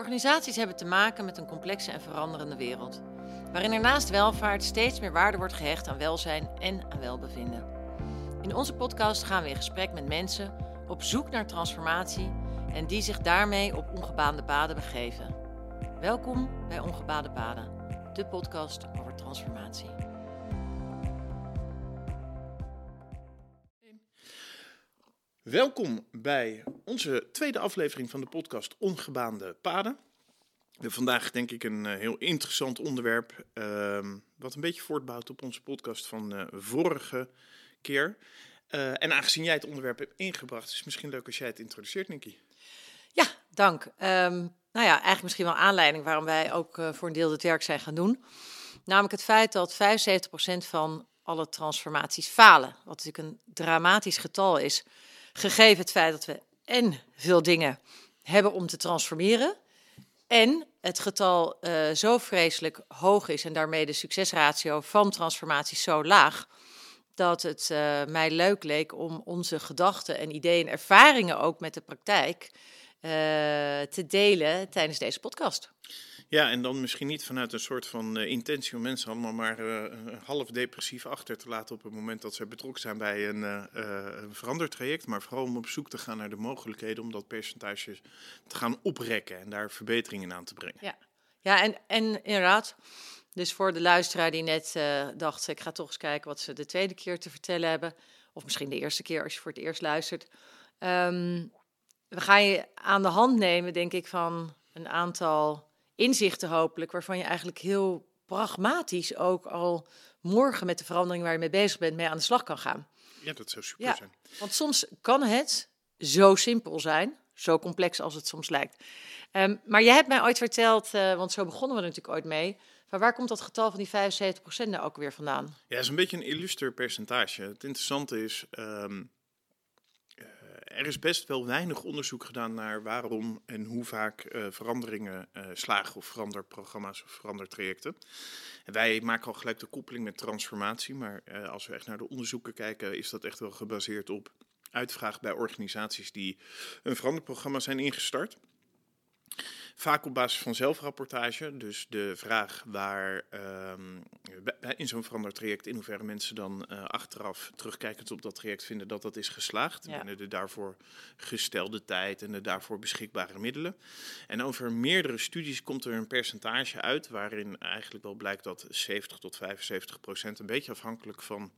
Organisaties hebben te maken met een complexe en veranderende wereld, waarin er naast welvaart steeds meer waarde wordt gehecht aan welzijn en aan welbevinden. In onze podcast gaan we in gesprek met mensen op zoek naar transformatie en die zich daarmee op ongebaande paden begeven. Welkom bij Ongebaande Paden, de podcast over transformatie. Welkom bij onze tweede aflevering van de podcast Ongebaande Paden. We vandaag denk ik een eh, heel interessant onderwerp, ehm, wat een beetje voortbouwt op onze podcast van uh, vorige keer. Uh, en aangezien jij het onderwerp hebt ingebracht, is het misschien leuk als jij het introduceert, Nicky. Ja, dank. Um, nou ja, eigenlijk misschien wel aanleiding waarom wij ook voor een deel dit werk zijn gaan doen. Namelijk het feit dat 75% van alle transformaties falen. Wat natuurlijk een dramatisch getal is. Gegeven het feit dat we en veel dingen hebben om te transformeren. En het getal uh, zo vreselijk hoog is en daarmee de succesratio van transformaties zo laag. Dat het uh, mij leuk leek om onze gedachten en ideeën en ervaringen ook met de praktijk uh, te delen tijdens deze podcast. Ja, en dan misschien niet vanuit een soort van uh, intentie om mensen allemaal maar uh, half depressief achter te laten op het moment dat ze betrokken zijn bij een, uh, een verandertraject, maar vooral om op zoek te gaan naar de mogelijkheden om dat percentage te gaan oprekken en daar verbeteringen aan te brengen. Ja, ja en, en inderdaad. Dus voor de luisteraar die net dacht, ik ga toch eens kijken wat ze de tweede keer te vertellen hebben, of misschien de eerste keer als je voor het eerst luistert. Um, we gaan je aan de hand nemen, denk ik, van een aantal inzichten hopelijk, waarvan je eigenlijk heel pragmatisch ook al morgen met de verandering waar je mee bezig bent, mee aan de slag kan gaan. Ja, dat zou super ja, zijn. Want soms kan het zo simpel zijn, zo complex als het soms lijkt. Um, maar je hebt mij ooit verteld, uh, want zo begonnen we natuurlijk ooit mee, van waar komt dat getal van die 75% nou ook weer vandaan? Ja, dat is een beetje een illuster percentage. Het interessante is, um, er is best wel weinig onderzoek gedaan naar waarom en hoe vaak uh, veranderingen uh, slagen of veranderprogramma's of verandertrajecten. En wij maken al gelijk de koppeling met transformatie, maar uh, als we echt naar de onderzoeken kijken, is dat echt wel gebaseerd op uitvraag bij organisaties die een veranderprogramma zijn ingestart. Vaak op basis van zelfrapportage. Dus de vraag waar um, in zo'n veranderd traject, in hoeverre mensen dan uh, achteraf terugkijkend op dat traject vinden dat dat is geslaagd. Ja. Binnen de daarvoor gestelde tijd en de daarvoor beschikbare middelen. En over meerdere studies komt er een percentage uit waarin eigenlijk wel blijkt dat 70 tot 75 procent, een beetje afhankelijk van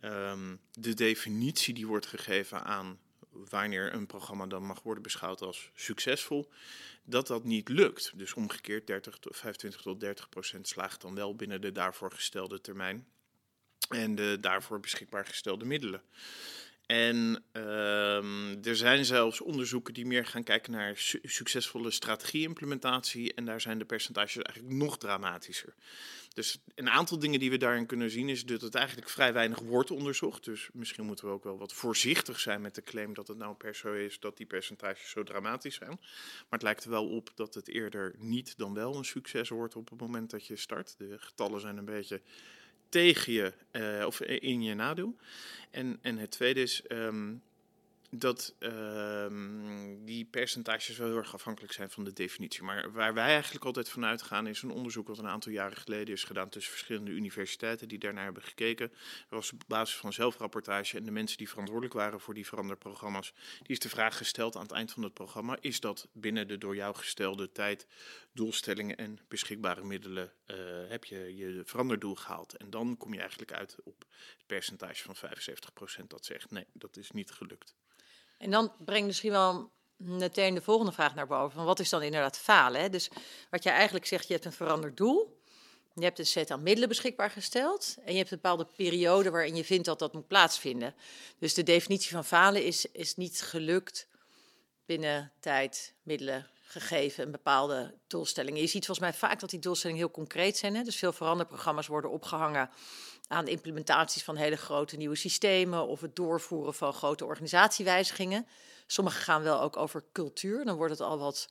um, de definitie die wordt gegeven aan wanneer een programma dan mag worden beschouwd als succesvol, dat dat niet lukt. Dus omgekeerd 30 tot 25 tot 30 procent slaagt dan wel binnen de daarvoor gestelde termijn en de daarvoor beschikbaar gestelde middelen. En um, er zijn zelfs onderzoeken die meer gaan kijken naar su succesvolle strategie-implementatie. En daar zijn de percentages eigenlijk nog dramatischer. Dus een aantal dingen die we daarin kunnen zien is dat het eigenlijk vrij weinig wordt onderzocht. Dus misschien moeten we ook wel wat voorzichtig zijn met de claim dat het nou per se is dat die percentages zo dramatisch zijn. Maar het lijkt er wel op dat het eerder niet dan wel een succes wordt op het moment dat je start. De getallen zijn een beetje tegen je uh, of in je nadeel. En, en het tweede is um, dat um, die percentages wel heel erg afhankelijk zijn van de definitie. Maar waar wij eigenlijk altijd vanuit gaan is een onderzoek wat een aantal jaren geleden is gedaan tussen verschillende universiteiten die daarnaar hebben gekeken. Dat was op basis van zelfrapportage en de mensen die verantwoordelijk waren voor die veranderprogramma's. Die is de vraag gesteld aan het eind van het programma, is dat binnen de door jou gestelde tijd, doelstellingen en beschikbare middelen, uh, heb je je veranderdoel gehaald? En dan kom je eigenlijk uit op het percentage van 75% dat zegt nee, dat is niet gelukt. En dan brengt misschien wel meteen de volgende vraag naar boven. Van wat is dan inderdaad falen? Hè? Dus wat je eigenlijk zegt, je hebt een veranderd doel. Je hebt een set aan middelen beschikbaar gesteld. En je hebt een bepaalde periode waarin je vindt dat dat moet plaatsvinden. Dus de definitie van falen is, is niet gelukt binnen tijd, middelen, gegeven, een bepaalde doelstellingen. Je ziet volgens mij vaak dat die doelstellingen heel concreet zijn. Hè? Dus veel veranderprogramma's worden opgehangen aan de implementaties van hele grote nieuwe systemen of het doorvoeren van grote organisatiewijzigingen. Sommige gaan wel ook over cultuur. Dan wordt het al wat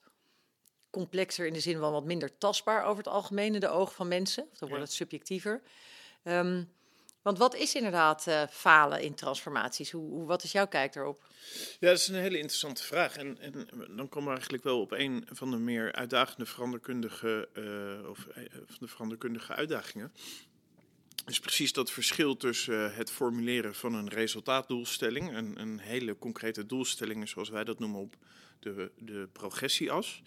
complexer in de zin van wat minder tastbaar over het algemeen in de ogen van mensen. Of dan wordt het subjectiever. Um, Want wat is inderdaad uh, falen in transformaties? Hoe, hoe, wat is jouw kijk daarop? Ja, dat is een hele interessante vraag. En, en dan komen we eigenlijk wel op een van de meer uitdagende veranderkundige, uh, of, of de veranderkundige uitdagingen is precies dat verschil tussen eh, het formuleren van een resultaatdoelstelling, een, een hele concrete doelstelling, zoals wij dat noemen op de, de progressieas,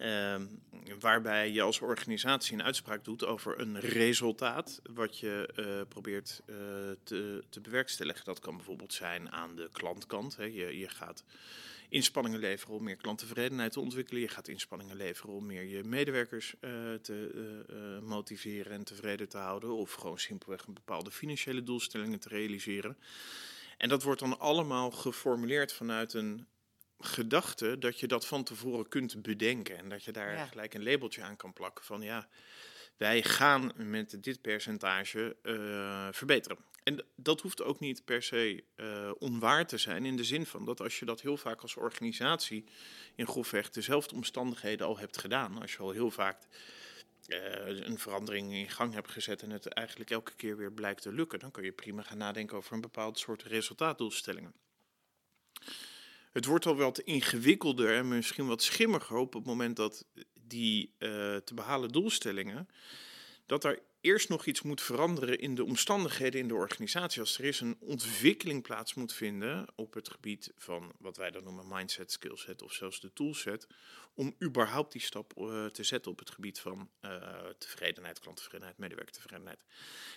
uh, waarbij je als organisatie een uitspraak doet over een resultaat wat je uh, probeert uh, te, te bewerkstelligen. Dat kan bijvoorbeeld zijn aan de klantkant. Hè. Je, je gaat inspanningen leveren om meer klanttevredenheid te ontwikkelen. Je gaat inspanningen leveren om meer je medewerkers uh, te motiveren en tevreden te houden. Of gewoon simpelweg een bepaalde financiële doelstellingen te realiseren. En dat wordt dan allemaal geformuleerd vanuit een gedachte dat je dat van tevoren kunt bedenken. En dat je daar ja. gelijk een labeltje aan kan plakken van ja, wij gaan met dit percentage uh, verbeteren. En dat hoeft ook niet per se uh, onwaar te zijn, in de zin van dat als je dat heel vaak als organisatie in grofweg dezelfde omstandigheden al hebt gedaan, als je al heel vaak uh, een verandering in gang hebt gezet en het eigenlijk elke keer weer blijkt te lukken, dan kun je prima gaan nadenken over een bepaald soort resultaatdoelstellingen. Het wordt al wat ingewikkelder en misschien wat schimmiger op het moment dat die uh, te behalen doelstellingen, dat er eerst nog iets moet veranderen in de omstandigheden in de organisatie. Als er is een ontwikkeling plaats moet vinden op het gebied van wat wij dan noemen mindset, skillset of zelfs de toolset, om überhaupt die stap uh, te zetten op het gebied van uh, tevredenheid, klanttevredenheid, medewerkertevredenheid.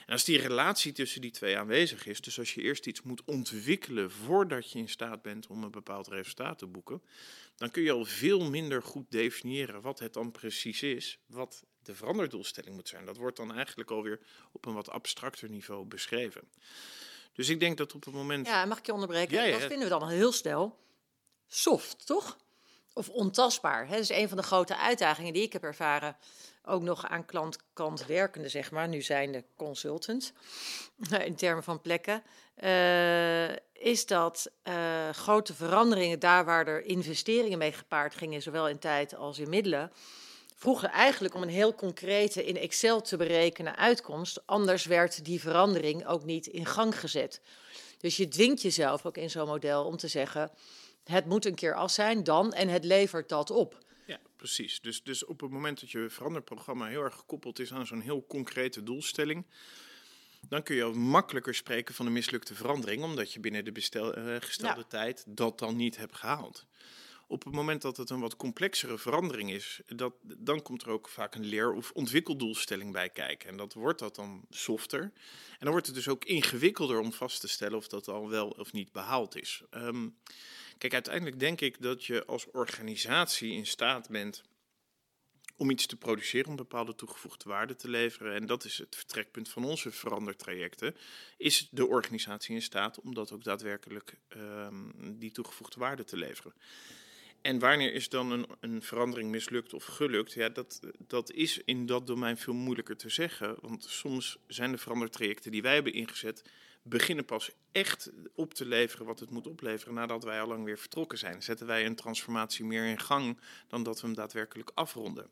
En als die relatie tussen die twee aanwezig is, dus als je eerst iets moet ontwikkelen voordat je in staat bent om een bepaald resultaat te boeken, dan kun je al veel minder goed definiëren wat het dan precies is, wat de veranderdoelstelling moet zijn. Dat wordt dan eigenlijk alweer op een wat abstracter niveau beschreven. Dus ik denk dat op het moment. Ja, mag ik je onderbreken? Ja, ja. Dat vinden we dan al heel snel soft, toch? Of ontastbaar. Hè? Dat is een van de grote uitdagingen die ik heb ervaren. Ook nog aan klantkant werkende, zeg maar. Nu zijn de consultants, in termen van plekken. Uh, is dat uh, grote veranderingen, daar waar er investeringen mee gepaard gingen, zowel in tijd als in middelen vroegen eigenlijk om een heel concrete in Excel te berekenen uitkomst. Anders werd die verandering ook niet in gang gezet. Dus je dwingt jezelf ook in zo'n model om te zeggen: het moet een keer af zijn, dan en het levert dat op. Ja, precies. Dus, dus op het moment dat je veranderprogramma heel erg gekoppeld is aan zo'n heel concrete doelstelling. Dan kun je makkelijker spreken van een mislukte verandering, omdat je binnen de bestel, uh, gestelde ja. tijd dat dan niet hebt gehaald. Op het moment dat het een wat complexere verandering is, dat, dan komt er ook vaak een leer- of ontwikkeldoelstelling bij kijken. En dat wordt dat dan softer. En dan wordt het dus ook ingewikkelder om vast te stellen of dat al wel of niet behaald is. Um, kijk, uiteindelijk denk ik dat je als organisatie in staat bent om iets te produceren, om bepaalde toegevoegde waarde te leveren. En dat is het vertrekpunt van onze verandertrajecten. Is de organisatie in staat om dat ook daadwerkelijk um, die toegevoegde waarde te leveren? En wanneer is dan een, een, verandering mislukt of gelukt? Ja, dat, dat is in dat domein veel moeilijker te zeggen. Want soms zijn de verandertrajecten die wij hebben ingezet, beginnen pas echt op te leveren wat het moet opleveren nadat wij al lang weer vertrokken zijn. Zetten wij een transformatie meer in gang dan dat we hem daadwerkelijk afronden.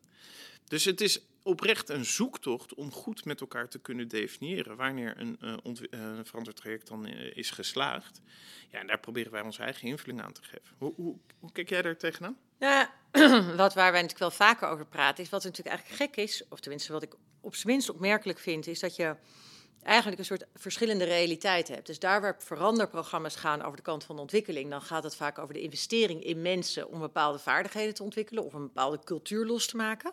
Dus het is oprecht een zoektocht om goed met elkaar te kunnen definiëren wanneer een, uh, veranderd traject dan uh, is geslaagd. Ja, en daar proberen wij onze eigen invulling aan te geven. Hoe, hoe, hoe kijk jij daar tegenaan? Ja, wat waar wij natuurlijk wel vaker over praten, is wat natuurlijk eigenlijk gek is, of tenminste wat ik op zijn minst opmerkelijk vind, is dat je eigenlijk een soort verschillende realiteit hebt. Dus daar waar veranderprogramma's gaan over de kant van ontwikkeling, dan gaat het vaak over de investering in mensen om bepaalde vaardigheden te ontwikkelen of een bepaalde cultuur los te maken.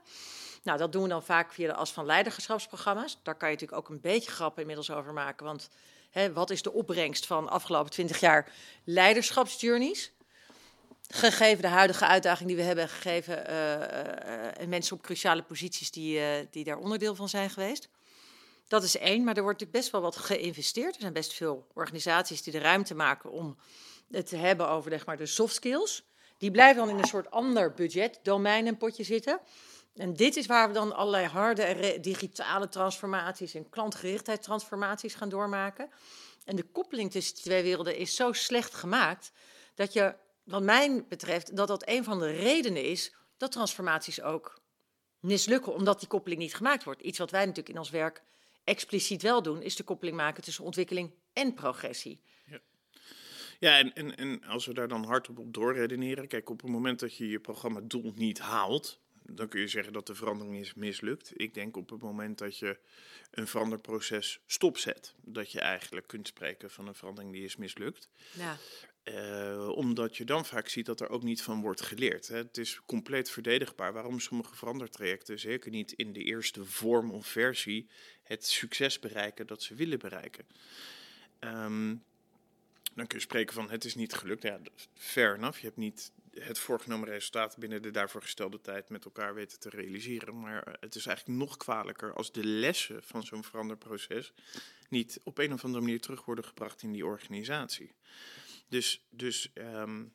Nou, dat doen we dan vaak via de as van leiderschapsprogramma's. Daar kan je natuurlijk ook een beetje grappen inmiddels over maken, want hè, wat is de opbrengst van de afgelopen twintig jaar leiderschapsjourneys? Gegeven de huidige uitdaging die we hebben gegeven uh, uh, en mensen op cruciale posities die, die daar onderdeel van zijn geweest. Dat is één, maar er wordt natuurlijk best wel wat geïnvesteerd. Er zijn best veel organisaties die de ruimte maken om het te hebben over zeg maar, de soft skills. Die blijven dan in een soort ander budgetdomein en potje zitten. En dit is waar we dan allerlei harde digitale transformaties en klantgerichtheidstransformaties gaan doormaken. En de koppeling tussen die twee werelden is zo slecht gemaakt dat je, wat mij betreft, dat dat een van de redenen is dat transformaties ook mislukken, omdat die koppeling niet gemaakt wordt. Iets wat wij natuurlijk in ons werk expliciet wel doen, is de koppeling maken tussen ontwikkeling en progressie. Ja, en, en, en als we daar dan hardop op doorredeneren. Kijk, op het moment dat je je programma-doel niet haalt, dan kun je zeggen dat de verandering is mislukt. Ik denk op het moment dat je een veranderproces stopzet, dat je eigenlijk kunt spreken van een verandering die is mislukt. Ja. Uh, omdat je dan vaak ziet dat er ook niet van wordt geleerd. Hè. Het is compleet verdedigbaar waarom sommige verandertrajecten, zeker niet in de eerste vorm of versie, het succes bereiken dat ze willen bereiken. Um, dan kun je spreken van het is niet gelukt. Ja, fair enough. Je hebt niet het voorgenomen resultaat binnen de daarvoor gestelde tijd met elkaar weten te realiseren. Maar eh, het is eigenlijk nog kwalijker als de lessen van zo'n veranderproces niet op een of andere manier terug worden gebracht in die organisatie. Dus, dus um,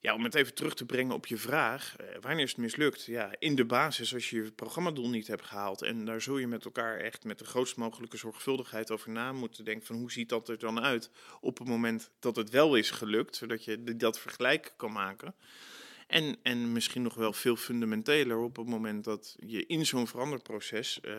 ja, om het even terug te brengen op je vraag, eh, wanneer is het mislukt? Ja, in de basis als je je programmadoel niet hebt gehaald. En daar zul je met elkaar echt met de grootst mogelijke zorgvuldigheid over na moeten denken van hoe ziet dat er dan uit op het moment dat het wel is gelukt, zodat je dat vergelijk kan maken. En, en misschien nog wel veel fundamenteler op het moment dat je in zo'n veranderproces uh,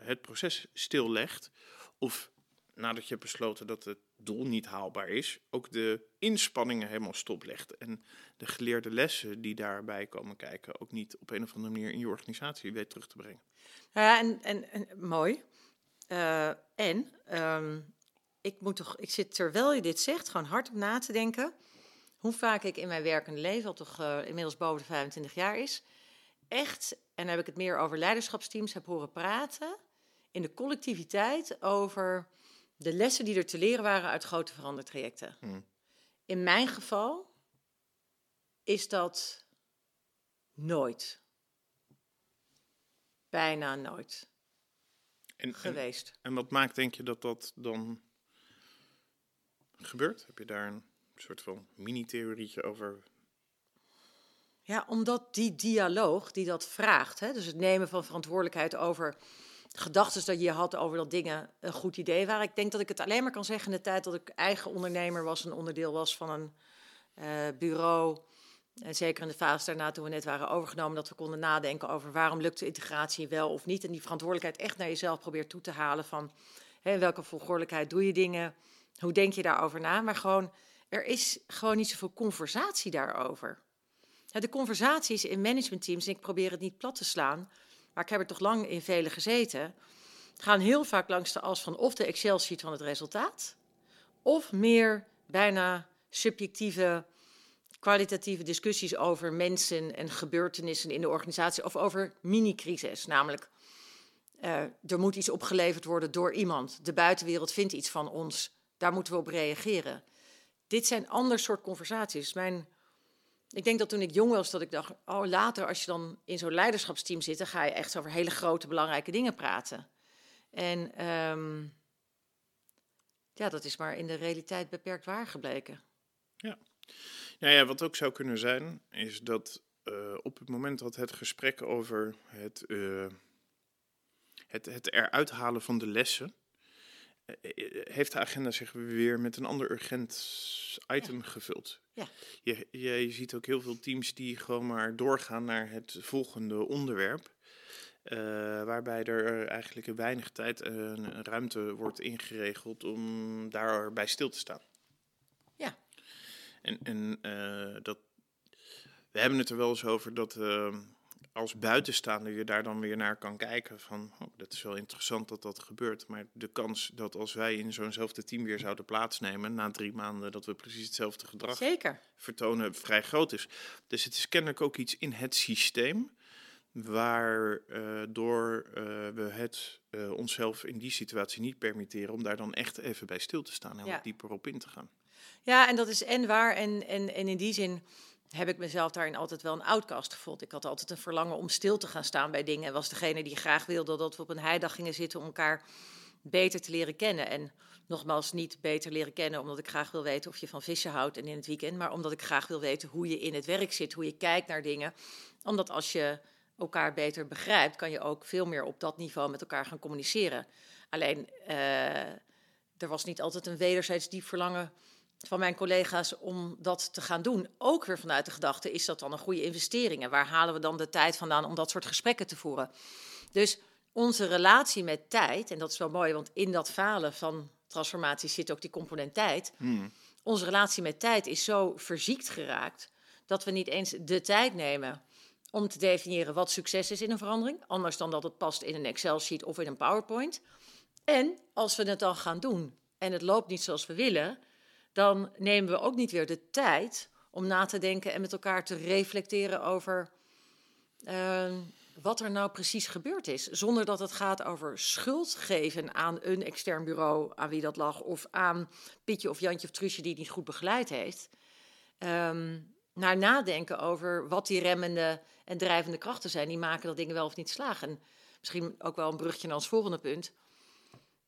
het proces stillegt of nadat je hebt besloten dat het doel niet haalbaar is, ook de inspanningen helemaal stoplegt. En de geleerde lessen die daarbij komen kijken, ook niet op een of andere manier in je organisatie weet terug te brengen. Nou ja, en, en, mooi. Uh, en um, ik, moet toch, ik zit terwijl je dit zegt, gewoon hard op na te denken. Hoe vaak ik in mijn werkende leven, al toch uh, inmiddels boven de 25 jaar is, echt, en dan heb ik het meer over leiderschapsteams, heb horen praten in de collectiviteit over de lessen die er te leren waren uit grote verandertrajecten. Hmm. In mijn geval is dat nooit. Bijna nooit. En, geweest. En, en, wat maakt, denk je, dat dat dan gebeurt? Heb je daar een soort van mini-theorietje over? Ja, omdat die dialoog die dat vraagt, hè, dus het nemen van verantwoordelijkheid over gedachten dat je had over dat dingen een goed idee waren. Ik denk dat ik het alleen maar kan zeggen in de tijd dat ik eigen ondernemer was, een onderdeel was van een uh, bureau. En zeker in de fase daarna, toen we net waren overgenomen, dat we konden nadenken over waarom lukt de integratie wel of niet. En die verantwoordelijkheid echt naar jezelf probeert toe te halen van hè, welke volgordelijkheid doe je dingen, hoe denk je daarover na. Maar gewoon, er is gewoon niet zoveel conversatie daarover. de conversaties in managementteams, en ik probeer het niet plat te slaan, maar ik heb er toch lang in vele gezeten, gaan heel vaak langs de as van of de Excel-sheet van het resultaat, of meer bijna subjectieve, kwalitatieve discussies over mensen en gebeurtenissen in de organisatie, of over mini-crisis, namelijk uh, er moet iets opgeleverd worden door iemand. De buitenwereld vindt iets van ons. Daar moeten we op reageren. Dit zijn ander soort conversaties. Mijn ik denk dat toen ik jong was, dat ik dacht, oh later als je dan in zo'n leiderschapsteam zit, dan ga je echt over hele grote belangrijke dingen praten. En um, ja, dat is maar in de realiteit beperkt waar gebleken. Ja. Nou ja, wat ook zou kunnen zijn, is dat uh, op het moment dat het gesprek over het, uh, het, het eruit halen van de lessen eh, eh, heeft de agenda zich weer met een ander urgent item gevuld. Ja. Je, je, ziet ook heel veel teams die gewoon maar doorgaan naar het volgende onderwerp. Uh, waarbij er eigenlijk in weinig tijd een ruimte wordt ingeregeld om daarbij stil te staan. Ja. En, en uh, dat, we hebben het er wel eens over dat uh, als buitenstaander je daar dan weer naar kan kijken van, oh, dat is wel interessant dat dat gebeurt. Maar de kans dat als wij in zo'nzelfde team weer zouden plaatsnemen, na drie maanden dat we precies hetzelfde gedrag Zeker. vertonen, vrij groot is. Dus het is kennelijk ook iets in het systeem waardoor uh, uh, we het uh, onszelf in die situatie niet permitteren om daar dan echt even bij stil te staan en ja. wat dieper op in te gaan. Ja, en dat is en waar en, en, en in die zin heb ik mezelf daarin altijd wel een outcast gevoeld. Ik had altijd een verlangen om stil te gaan staan bij dingen. En was degene die graag wilde dat we op een heidag gingen zitten om elkaar beter te leren kennen. En nogmaals, niet beter leren kennen omdat ik graag wil weten of je van vissen houdt en in het weekend. Maar omdat ik graag wil weten hoe je in het werk zit, hoe je kijkt naar dingen. Omdat als je elkaar beter begrijpt, kan je ook veel meer op dat niveau met elkaar gaan communiceren. Alleen, uh, er was niet altijd een wederzijds diep verlangen van mijn collega's om dat te gaan doen. Ook weer vanuit de gedachte, is dat dan een goede investering? En waar halen we dan de tijd vandaan om dat soort gesprekken te voeren? Dus onze relatie met tijd, en dat is wel mooi, want in dat falen van transformatie zit ook die component tijd. Hmm. Onze relatie met tijd is zo verziekt geraakt dat we niet eens de tijd nemen om te definiëren wat succes is in een verandering, anders dan dat het past in een Excel-sheet of in een PowerPoint. En als we het dan gaan doen en het loopt niet zoals we willen, dan nemen we ook niet weer de tijd om na te denken en met elkaar te reflecteren over uh, wat er nou precies gebeurd is. Zonder dat het gaat over schuld geven aan een extern bureau aan wie dat lag, of aan Pietje of Jantje of Truusje die het niet goed begeleid heeft. Um, naar nadenken over wat die remmende en drijvende krachten zijn die maken dat dingen wel of niet slagen. En misschien ook wel een brugje naar ons volgende punt.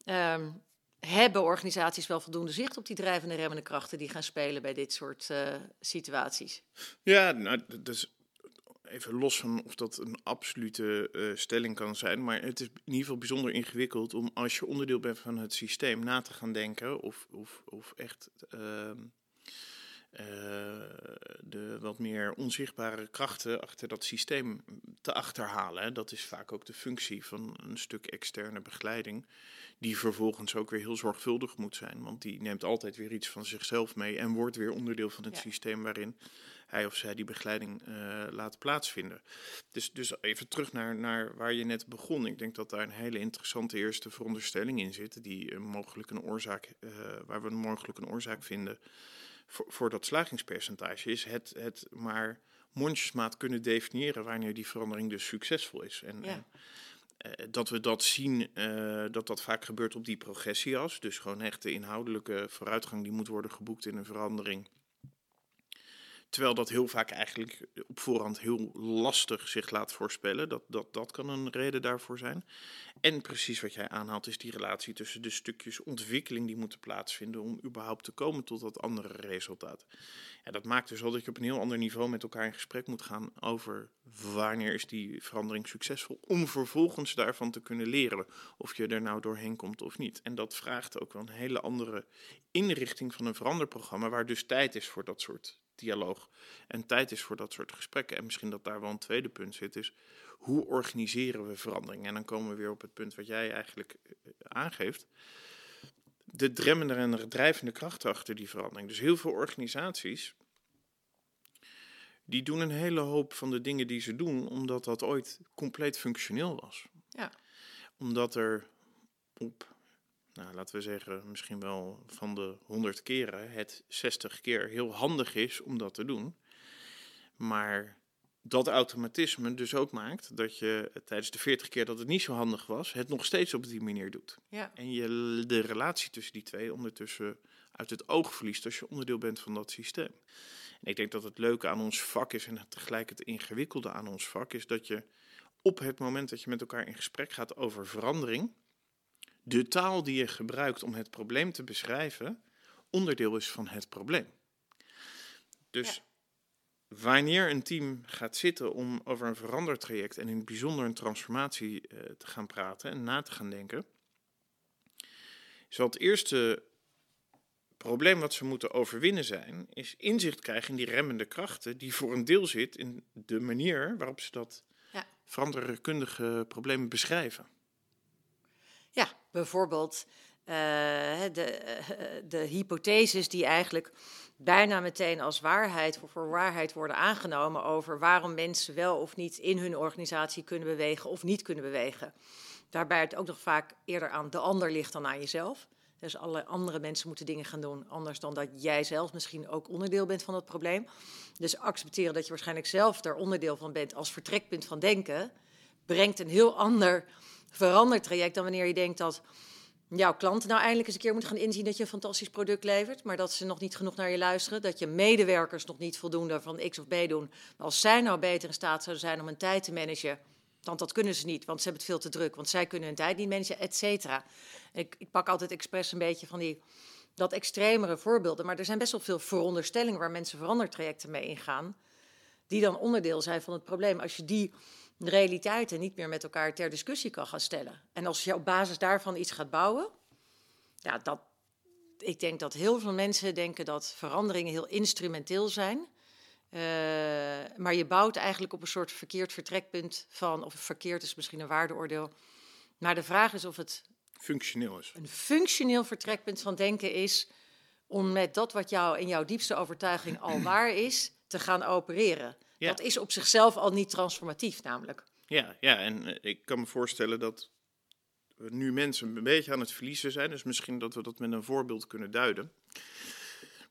Um, hebben organisaties wel voldoende zicht op die drijvende remmende krachten die gaan spelen bij dit soort uh, situaties? Ja, nou, dus even los van of dat een absolute uh, stelling kan zijn, maar het is in ieder geval bijzonder ingewikkeld om als je onderdeel bent van het systeem na te gaan denken of, of, of echt. Uh, uh, de wat meer onzichtbare krachten achter dat systeem te achterhalen. Dat is vaak ook de functie van een stuk externe begeleiding, die vervolgens ook weer heel zorgvuldig moet zijn, want die neemt altijd weer iets van zichzelf mee en wordt weer onderdeel van het ja. systeem waarin hij of zij die begeleiding uh, laat plaatsvinden. Dus, dus even terug naar, naar waar je net begon. Ik denk dat daar een hele interessante eerste veronderstelling in zit, die mogelijk een oorzaak, uh, waar we mogelijk een oorzaak vinden voor, voor dat slagingspercentage is het, het maar mondjesmaat kunnen definiëren wanneer die verandering dus succesvol is. En, ja. en dat we dat zien, uh, dat dat vaak gebeurt op die progressieas. Dus gewoon echt de inhoudelijke vooruitgang die moet worden geboekt in een verandering. Terwijl dat heel vaak eigenlijk op voorhand heel lastig zich laat voorspellen. Dat, dat, dat kan een reden daarvoor zijn. En precies wat jij aanhaalt is die relatie tussen de stukjes ontwikkeling die moeten plaatsvinden om überhaupt te komen tot dat andere resultaat. Ja, dat maakt dus wel dat je op een heel ander niveau met elkaar in gesprek moet gaan over wanneer is die verandering succesvol. Om vervolgens daarvan te kunnen leren of je er nou doorheen komt of niet. En dat vraagt ook wel een hele andere inrichting van een veranderprogramma waar dus tijd is voor dat soort dialoog en tijd is voor dat soort gesprekken. En misschien dat daar wel een tweede punt zit, is hoe organiseren we verandering? En dan komen we weer op het punt wat jij eigenlijk eh, aangeeft. De dremmende en de drijvende krachten achter die verandering. Dus heel veel organisaties, die doen een hele hoop van de dingen die ze doen, omdat dat ooit compleet functioneel was. Ja. Omdat er op nou, laten we zeggen, misschien wel van de 100 keren het 60 keer heel handig is om dat te doen. Maar dat automatisme dus ook maakt dat je tijdens de 40 keer dat het niet zo handig was, het nog steeds op die manier doet. Ja. En je de relatie tussen die twee ondertussen uit het oog verliest als je onderdeel bent van dat systeem. En ik denk dat het leuke aan ons vak is en tegelijk het ingewikkelde aan ons vak is dat je op het moment dat je met elkaar in gesprek gaat over verandering, de taal die je gebruikt om het probleem te beschrijven onderdeel is van het probleem. Dus ja. wanneer een team gaat zitten om over een verandertraject en in het bijzonder een transformatie uh, te gaan praten en na te gaan denken, zal het eerste probleem wat ze moeten overwinnen zijn, is inzicht krijgen in die remmende krachten die voor een deel zit in de manier waarop ze dat ja. veranderkundige probleem beschrijven. Bijvoorbeeld uh, de, de hypotheses die eigenlijk bijna meteen als waarheid voor, voor waarheid worden aangenomen over waarom mensen wel of niet in hun organisatie kunnen bewegen of niet kunnen bewegen. Daarbij het ook nog vaak eerder aan de ander ligt dan aan jezelf. Dus alle andere mensen moeten dingen gaan doen, anders dan dat jij zelf misschien ook onderdeel bent van het probleem. Dus accepteren dat je waarschijnlijk zelf er onderdeel van bent als vertrekpunt van denken, brengt een heel ander verandertraject dan wanneer je denkt dat jouw klanten nou eindelijk eens een keer moeten gaan inzien dat je een fantastisch product levert, maar dat ze nog niet genoeg naar je luisteren, dat je medewerkers nog niet voldoende van X of B doen. Als zij nou beter in staat zouden zijn om hun tijd te managen, want dat kunnen ze niet, want ze hebben het veel te druk, want zij kunnen hun tijd niet managen, et cetera. Ik, ik pak altijd expres een beetje van die dat extremere voorbeelden, maar er zijn best wel veel veronderstellingen waar mensen verandertrajecten mee ingaan, die dan onderdeel zijn van het probleem. Als je die realiteiten niet meer met elkaar ter discussie kan gaan stellen. En als je op basis daarvan iets gaat bouwen, ja, dat, ik denk dat heel veel mensen denken dat veranderingen heel instrumenteel zijn. Uh, maar je bouwt eigenlijk op een soort verkeerd vertrekpunt van, of verkeerd is misschien een waardeoordeel, Maar de vraag is of het Functioneel is. een functioneel vertrekpunt van denken is om met dat wat jou in jouw diepste overtuiging al waar is, te gaan opereren. Ja. Dat is op zichzelf al niet transformatief namelijk. Ja, ja, en eh, ik kan me voorstellen dat we nu mensen een beetje aan het verliezen zijn. Dus misschien dat we dat met een voorbeeld kunnen duiden.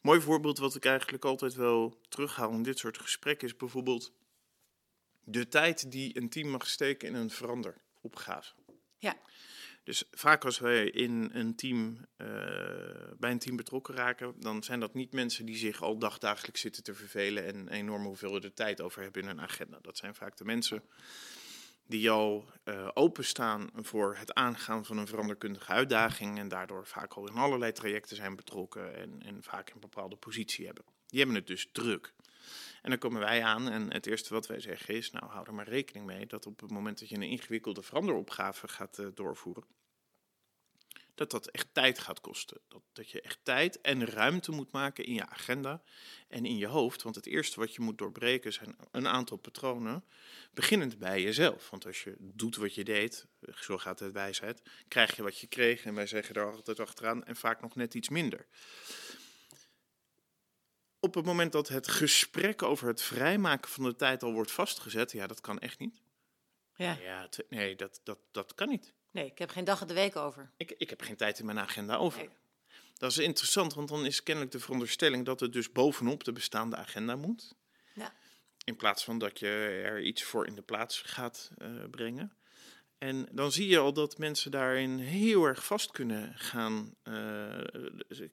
Mooi voorbeeld wat ik eigenlijk altijd wel terughaal in dit soort gesprekken is bijvoorbeeld de tijd die een team mag steken in een veranderopgave. Ja. Dus vaak als wij in een team, eh, bij een team betrokken raken, dan zijn dat niet mensen die zich al dagdagelijks zitten te vervelen en een enorme hoeveelheid tijd over hebben in hun agenda. Dat zijn vaak de mensen die al eh, openstaan voor het aangaan van een veranderkundige uitdaging en daardoor vaak al in allerlei trajecten zijn betrokken en, en vaak een bepaalde positie hebben. Die hebben het dus druk. En dan komen wij aan en het eerste wat wij zeggen is, nou hou er maar rekening mee dat op het moment dat je een ingewikkelde veranderopgave gaat eh, doorvoeren, dat dat echt tijd gaat kosten. Dat, dat je echt tijd en ruimte moet maken in je agenda en in je hoofd. Want het eerste wat je moet doorbreken zijn een aantal patronen, beginnend bij jezelf. Want als je doet wat je deed, zo gaat het wijsheid, krijg je wat je kreeg. En wij zeggen er altijd achteraan en vaak nog net iets minder. Op het moment dat het gesprek over het vrijmaken van de tijd al wordt vastgezet, ja, dat kan echt niet. Ja. Ja, t- nee, dat, dat, dat kan niet. Nee, ik heb geen dag in de week over. Ik, ik heb geen tijd in mijn agenda over. Nee. Dat is interessant, want dan is kennelijk de veronderstelling dat het dus bovenop de bestaande agenda moet. Ja. In plaats van dat je er iets voor in de plaats gaat eh, brengen. En dan zie je al dat mensen daarin heel erg vast kunnen gaan, eh,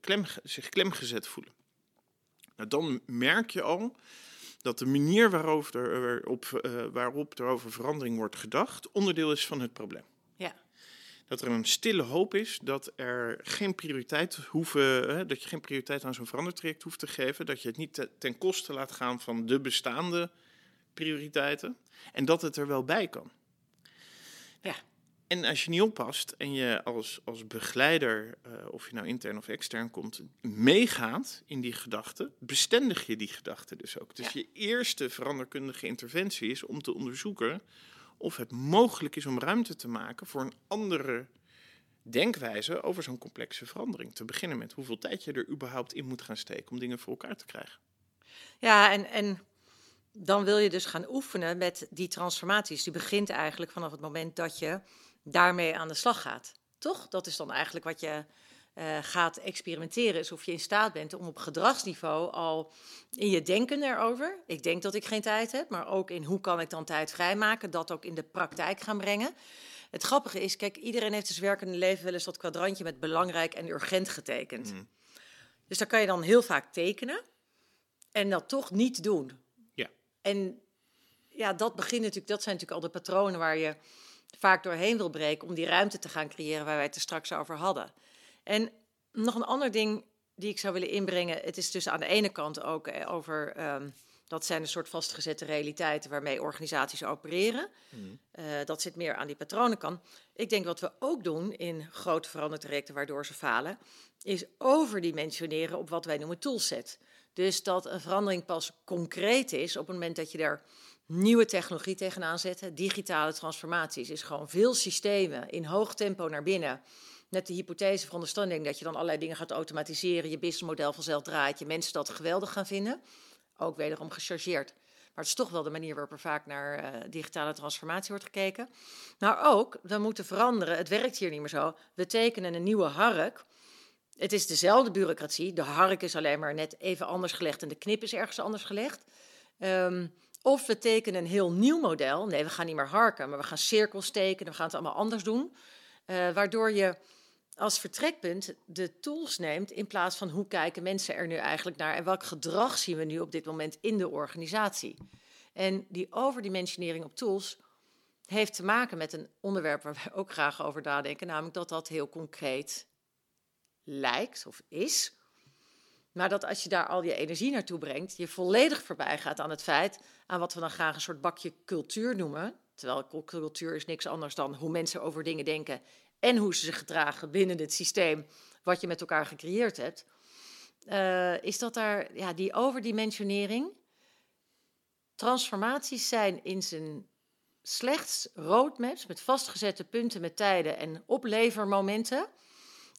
klem, zich klemgezet voelen. Nou, dan merk je al dat de manier waarop er, op, eh, waarop er over verandering wordt gedacht, onderdeel is van het probleem Ja. dat er een stille hoop is dat er geen prioriteit hoeven, hè, dat je geen prioriteit aan zo'n verandertraject hoeft te geven, dat je het niet te- ten koste laat gaan van de bestaande prioriteiten en dat het er wel bij kan. Ja. En als je niet oppast en je als, als begeleider, eh, of je nou intern of extern komt, meegaat in die gedachten, bestendig je die gedachten dus ook. Dus Ja. je eerste veranderkundige interventie is om te onderzoeken of het mogelijk is om ruimte te maken voor een andere denkwijze over zo'n complexe verandering. Te beginnen met hoeveel tijd je er überhaupt in moet gaan steken om dingen voor elkaar te krijgen. Ja, en, en dan wil je dus gaan oefenen met die transformaties. Die begint eigenlijk vanaf het moment dat je daarmee aan de slag gaat. Toch? Dat is dan eigenlijk wat je eh, gaat experimenteren. Is of je in staat bent om op gedragsniveau al in je denken erover. Ik denk dat ik geen tijd heb, maar ook in hoe kan ik dan tijd vrijmaken. Dat ook in de praktijk gaan brengen. Het grappige is, kijk, iedereen heeft dus werkende leven wel eens dat kwadrantje met belangrijk en urgent getekend. Mm. Dus daar kan je dan heel vaak tekenen en dat toch niet doen. Ja. En ja, dat begint natuurlijk, dat zijn natuurlijk al de patronen waar je vaak doorheen wil breken om die ruimte te gaan creëren waar wij het er straks over hadden. En nog een ander ding die ik zou willen inbrengen, het is dus aan de ene kant ook eh, over, ehm, dat zijn een soort vastgezette realiteiten waarmee organisaties opereren. Eh, dat zit meer aan die patronenkant. Ik denk wat we ook doen in grote verandertrajecten waardoor ze falen, is overdimensioneren op wat wij noemen toolset. Dus dat een verandering pas concreet is op het moment dat je er nieuwe technologie tegenaan zet. Digitale transformaties is gewoon veel systemen in hoog tempo naar binnen. Net de hypothese veronderstelling dat je dan allerlei dingen gaat automatiseren, je businessmodel vanzelf draait, je mensen dat geweldig gaan vinden. Ook wederom gechargeerd. Maar het is toch wel de manier waarop er vaak naar eh, digitale transformatie wordt gekeken. Maar ook, we moeten veranderen. Het werkt hier niet meer zo. We tekenen een nieuwe hark. Het is dezelfde bureaucratie. De hark is alleen maar net even anders gelegd en de knip is ergens anders gelegd. Ehm, of we tekenen een heel nieuw model. Nee, we gaan niet meer harken, maar we gaan cirkels tekenen. We gaan het allemaal anders doen. Eh, waardoor je als vertrekpunt de tools neemt in plaats van hoe kijken mensen er nu eigenlijk naar en welk gedrag zien we nu op dit moment in de organisatie. En die overdimensionering op tools heeft te maken met een onderwerp waar wij ook graag over nadenken, namelijk dat dat heel concreet lijkt of is. Maar dat als je daar al je energie naartoe brengt, je volledig voorbij gaat aan het feit, aan wat we dan graag een soort bakje cultuur noemen. Terwijl cultuur is niks anders dan hoe mensen over dingen denken en hoe ze zich gedragen binnen het systeem wat je met elkaar gecreëerd hebt. Uh, is dat daar ja, die overdimensionering. Transformaties zijn in zijn slechts roadmaps met vastgezette punten met tijden en oplevermomenten.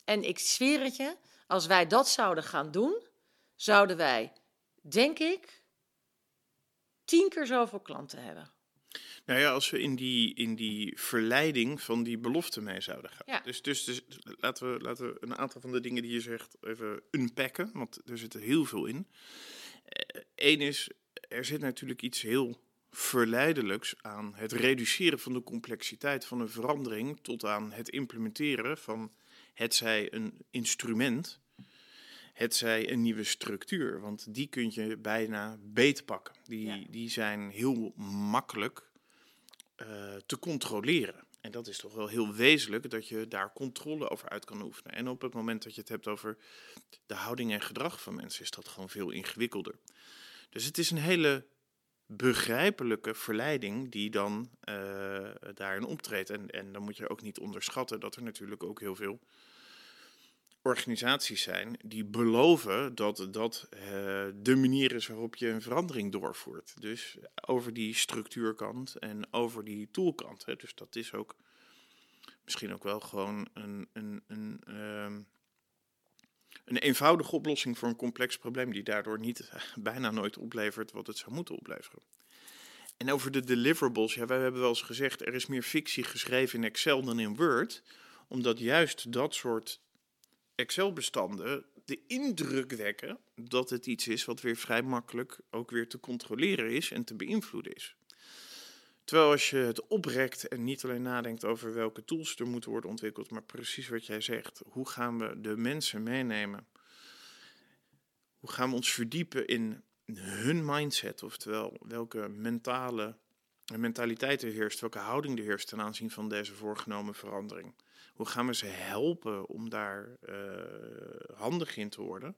En ik zweer het je, als wij dat zouden gaan doen, zouden wij, denk ik, tien keer zoveel klanten hebben. Nou ja, als we in die, in die verleiding van die belofte mee zouden gaan. Ja. Dus, dus, dus laten, we, laten we een aantal van de dingen die je zegt even unpacken, want er zit er heel veel in. Eén is, er zit natuurlijk iets heel verleidelijks aan het reduceren van de complexiteit van een verandering tot aan het implementeren van het zij een instrument, het zij een nieuwe structuur. Want die kun je bijna beetpakken. Die, Ja. die zijn heel makkelijk eh, te controleren. En dat is toch wel heel wezenlijk dat je daar controle over uit kan oefenen. En op het moment dat je het hebt over de houding en gedrag van mensen, is dat gewoon veel ingewikkelder. Dus het is een hele begrijpelijke verleiding die dan eh, daarin optreedt. En, en dan moet je ook niet onderschatten dat er natuurlijk ook heel veel organisaties zijn die beloven dat dat eh, de manier is waarop je een verandering doorvoert. Dus over die structuurkant en over die toolkant. Hè. Dus dat is ook misschien ook wel gewoon een, een, een, ehm, een eenvoudige oplossing voor een complex probleem, die daardoor niet eh, bijna nooit oplevert wat het zou moeten opleveren. En over de deliverables, ja, wij hebben wel eens gezegd, er is meer fictie geschreven in Excel dan in Word, omdat juist dat soort Excel-bestanden de indruk wekken dat het iets is wat weer vrij makkelijk ook weer te controleren is en te beïnvloeden is. Terwijl als je het oprekt en niet alleen nadenkt over welke tools er moeten worden ontwikkeld, maar precies wat jij zegt, hoe gaan we de mensen meenemen? Hoe gaan we ons verdiepen in hun mindset, oftewel welke mentale mentaliteit er heerst, welke houding er heerst ten aanzien van deze voorgenomen verandering? Hoe gaan we ze helpen om daar eh, handig in te worden?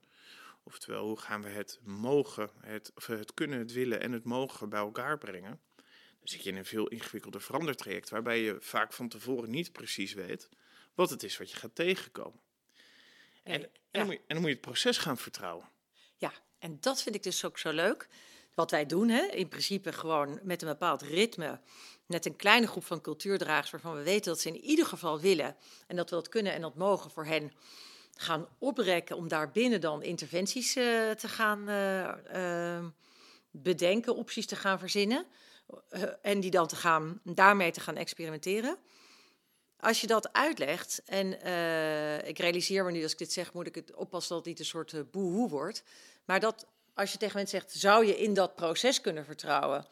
Oftewel, hoe gaan we het mogen, het, of het kunnen, het willen en het mogen bij elkaar brengen? Zit je in een veel ingewikkelder verandertraject, waarbij je vaak van tevoren niet precies weet wat het is wat je gaat tegenkomen. En, en, dan, moet je, en dan moet je het proces gaan vertrouwen. Ja, en dat vind ik dus ook zo leuk. Wat wij doen, hè, in principe gewoon met een bepaald ritme, met een kleine groep van cultuurdragers waarvan we weten dat ze in ieder geval willen en dat we dat kunnen en dat mogen voor hen gaan oprekken om daarbinnen dan interventies eh, te gaan eh, eh, bedenken, opties te gaan verzinnen en die dan te gaan, daarmee te gaan experimenteren. Als je dat uitlegt, en eh, ik realiseer me nu als ik dit zeg, moet ik het oppassen dat het niet een soort uh, boehoe wordt. Maar dat als je tegen mensen zegt, zou je in dat proces kunnen vertrouwen?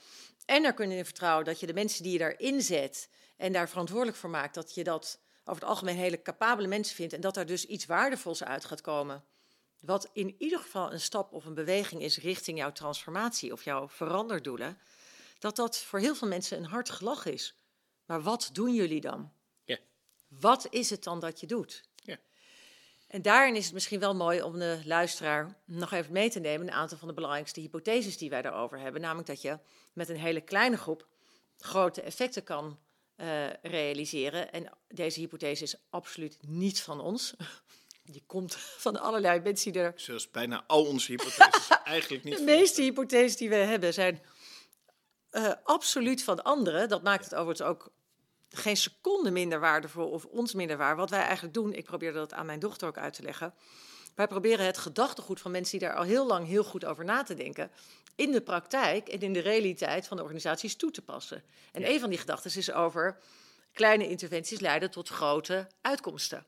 En er kunnen in vertrouwen dat je de mensen die je daarin zet en daar verantwoordelijk voor maakt, dat je dat over het algemeen hele capabele mensen vindt en dat daar dus iets waardevols uit gaat komen. Wat in ieder geval een stap of een beweging is richting jouw transformatie of jouw veranderdoelen. Dat dat voor heel veel mensen een hard gelach is. Maar wat doen jullie dan? Ja. Wat is het dan dat je doet? Ja. En daarin is het misschien wel mooi om de luisteraar nog even mee te nemen. Een aantal van de belangrijkste hypotheses die wij daarover hebben. Namelijk dat je met een hele kleine groep grote effecten kan uh, realiseren. En deze hypothese is absoluut niet van ons. Die komt van allerlei mensen die er. Zoals bijna al onze hypotheses eigenlijk niet. De meeste hypotheses die we hebben zijn uh, absoluut van anderen. Dat maakt het overigens ook geen seconde minder waardevol of ons minder waar. Wat wij eigenlijk doen, ik probeer dat aan mijn dochter ook uit te leggen. Wij proberen het gedachtegoed van mensen die daar al heel lang heel goed over na te denken, in de praktijk en in de realiteit van de organisaties toe te passen. En ja. een van die gedachten is over kleine interventies leiden tot grote uitkomsten.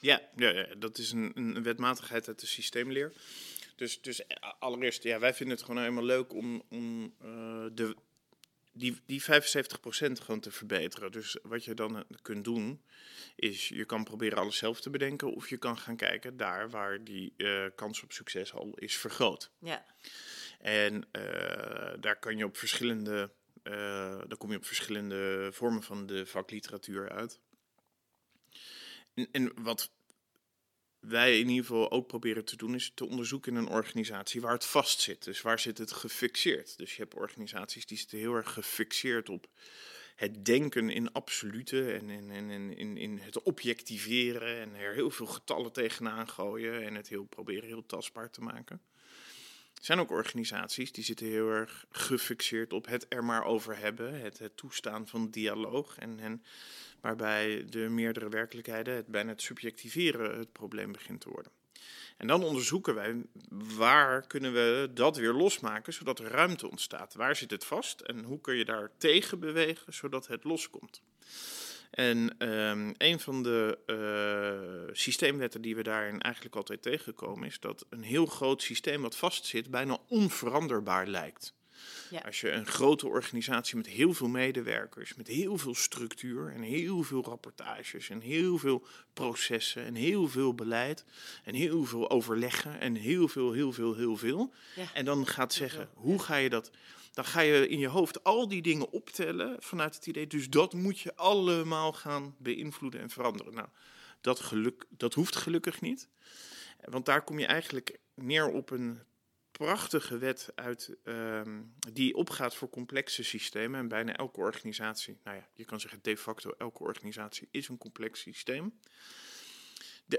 Ja, ja, ja dat is een, een wetmatigheid uit de systeemleer. Dus, dus allereerst, ja, wij vinden het gewoon helemaal leuk om, om uh, de, die, die 75% gewoon te verbeteren. Dus wat je dan kunt doen, is je kan proberen alles zelf te bedenken. Of je kan gaan kijken daar waar die uh, kans op succes al is vergroot. Ja. En uh, daar kan je op verschillende, uh, daar kom je op verschillende vormen van de vakliteratuur uit. En, en wat wij in ieder geval ook proberen te doen, is te onderzoeken in een organisatie waar het vast zit. Dus waar zit het gefixeerd? Dus je hebt organisaties die zitten heel erg gefixeerd op het denken in absolute en in, in, in, in het objectiveren en er heel veel getallen tegenaan gooien en het heel proberen heel tastbaar te maken. Er zijn ook organisaties die zitten heel erg gefixeerd op het er maar over hebben, het, toestaan van dialoog. En waarbij de meerdere werkelijkheden, het bijna het subjectiveren, het probleem begint te worden. En dan onderzoeken wij waar kunnen we dat weer losmaken, zodat er ruimte ontstaat. Waar zit het vast en hoe kun je daar tegen bewegen, zodat het loskomt. En um, een van de uh, systeemwetten die we daarin eigenlijk altijd tegenkomen, is dat een heel groot systeem wat vastzit bijna onveranderbaar lijkt. Ja. Als je een grote organisatie met heel veel medewerkers, met heel veel structuur en heel veel rapportages en heel veel processen en heel veel beleid en heel veel overleggen en heel veel, heel veel, heel veel. Ja. En dan gaat zeggen, hoe ga je dat dan ga je in je hoofd al die dingen optellen vanuit het idee, dus dat moet je allemaal gaan beïnvloeden en veranderen. Nou, dat, geluk, dat hoeft gelukkig niet, want daar kom je eigenlijk neer op een prachtige wet uit, ehm, die opgaat voor complexe systemen. En bijna elke organisatie, nou ja, je kan zeggen de facto elke organisatie is een complex systeem.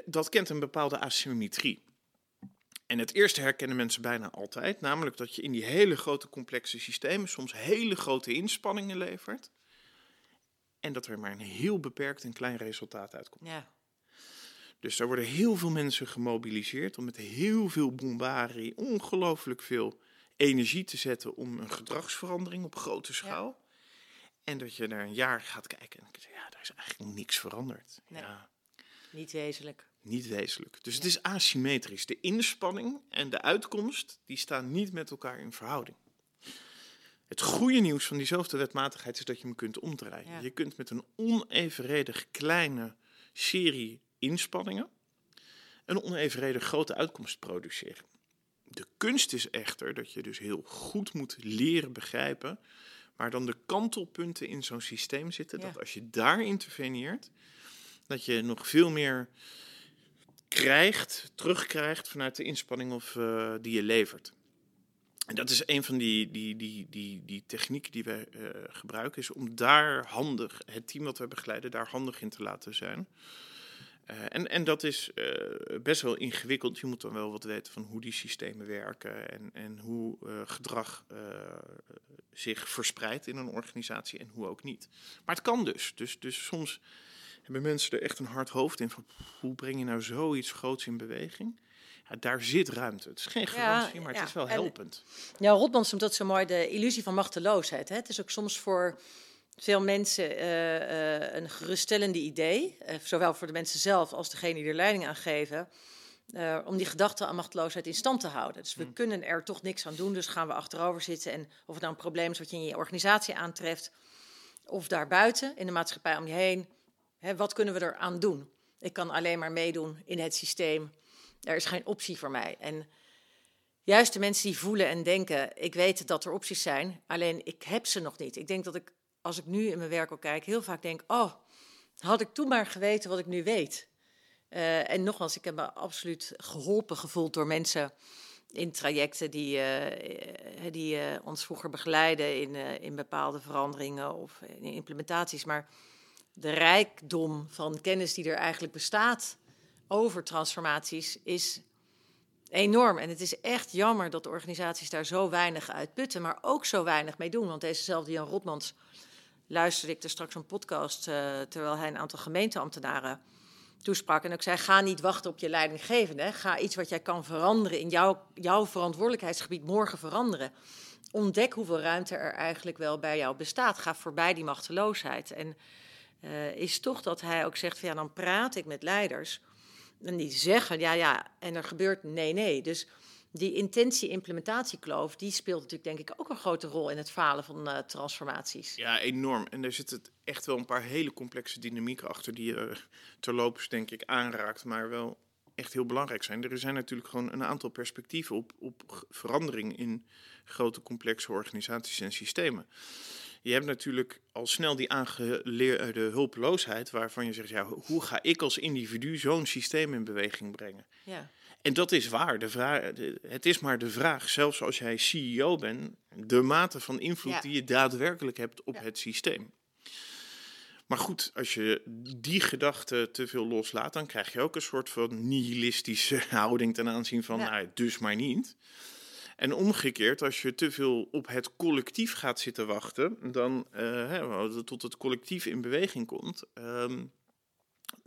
dat kent een bepaalde asymmetrie. En het eerste herkennen mensen bijna altijd, namelijk dat je in die hele grote complexe systemen soms hele grote inspanningen levert. En dat er maar een heel beperkt en klein resultaat uitkomt. Ja. Dus daar worden heel veel mensen gemobiliseerd om met heel veel bombarie ongelooflijk veel energie te zetten om een gedragsverandering op grote schaal. En dat je naar een jaar gaat kijken en dan ja, daar is eigenlijk niks veranderd. Nee, ja. Niet wezenlijk. Niet wezenlijk. Dus het is asymmetrisch. De inspanning en de uitkomst, die staan niet met elkaar in verhouding. Het goede nieuws van diezelfde wetmatigheid is dat je hem kunt omdraaien. Je kunt met een onevenredig kleine serie inspanningen een onevenredig grote uitkomst produceren. De kunst is echter dat je dus heel goed moet leren begrijpen waar dan de kantelpunten in zo'n systeem zitten. Dat als je daar interveneert, dat je nog veel meer krijgt, terugkrijgt vanuit de inspanning of, uh, die je levert. En dat is een van die, die, die, die, die technieken die wij uh, gebruiken, is om daar handig, het team dat we begeleiden, daar handig in te laten zijn. Uh, en, en dat is best wel ingewikkeld. Je moet dan wel wat weten van hoe die systemen werken en, en hoe gedrag zich verspreidt in een organisatie en hoe ook niet. Maar het kan dus. Dus, dus soms hebben mensen er echt een hard hoofd in van hoe breng je nou zoiets groots in beweging? Ja, daar zit ruimte. Het is geen garantie, maar het is wel helpend. ja, Rotmans noemt dat zo mooi de illusie van machteloosheid. Hè? Het is ook soms voor veel mensen uh, uh, een geruststellende idee, uh, zowel voor de mensen zelf als degene die er leiding aan geven, om die gedachte aan machteloosheid in stand te houden. Dus we hmm. kunnen er toch niks aan doen, dus gaan we achterover zitten. En of het nou een probleem is wat je in je organisatie aantreft, of daarbuiten in de maatschappij om je heen, wat kunnen we eraan doen? Ik kan alleen maar meedoen in het systeem. Er is geen optie voor mij. En juist de mensen die voelen en denken, ik weet dat er opties zijn, alleen ik heb ze nog niet. Ik denk dat ik, als ik nu in mijn werk ook kijk, heel vaak denk, oh, had ik toen maar geweten wat ik nu weet. Uh, en nogmaals, ik heb me absoluut geholpen gevoeld door mensen in trajecten die, uh, die uh, ons vroeger begeleiden in, in bepaalde veranderingen of implementaties. Maar de rijkdom van kennis die er eigenlijk bestaat over transformaties is enorm. En het is echt jammer dat organisaties daar zo weinig uit putten, maar ook zo weinig mee doen. Want dezezelfde Jan Rotmans luisterde ik er straks een podcast uh, terwijl hij een aantal gemeenteambtenaren toesprak. En ik zei: ga niet wachten op je leidinggevende. Ga iets wat jij kan veranderen in jouw, jouw verantwoordelijkheidsgebied morgen veranderen. Ontdek hoeveel ruimte er eigenlijk wel bij jou bestaat. Ga voorbij die machteloosheid. En uh, is toch dat hij ook zegt: van ja, dan praat ik met leiders. En die zeggen ja, ja, en er gebeurt nee, nee. Dus die intentie-implementatiekloof, die speelt natuurlijk denk ik ook een grote rol in het falen van uh, transformaties. Ja, enorm. En er zitten echt wel een paar hele complexe dynamieken achter die je uh, terloops denk ik aanraakt, maar wel echt heel belangrijk zijn. Er zijn natuurlijk gewoon een aantal perspectieven op, op verandering in grote complexe organisaties en systemen je hebt natuurlijk al snel die aangeleerde hulpeloosheid, waarvan je zegt, ja, hoe ga ik als individu zo'n systeem in beweging brengen? Ja. En dat is waar. De vraag, het is maar de vraag, zelfs als jij CEO bent, de mate van invloed die je daadwerkelijk hebt op het systeem. Maar goed, als je die gedachte te veel loslaat, dan krijg je ook een soort van nihilistische houding ten aanzien van, nou, dus maar niet. En omgekeerd, als je te veel op het collectief gaat zitten wachten, dan uh, hè, tot het collectief in beweging komt, ehm,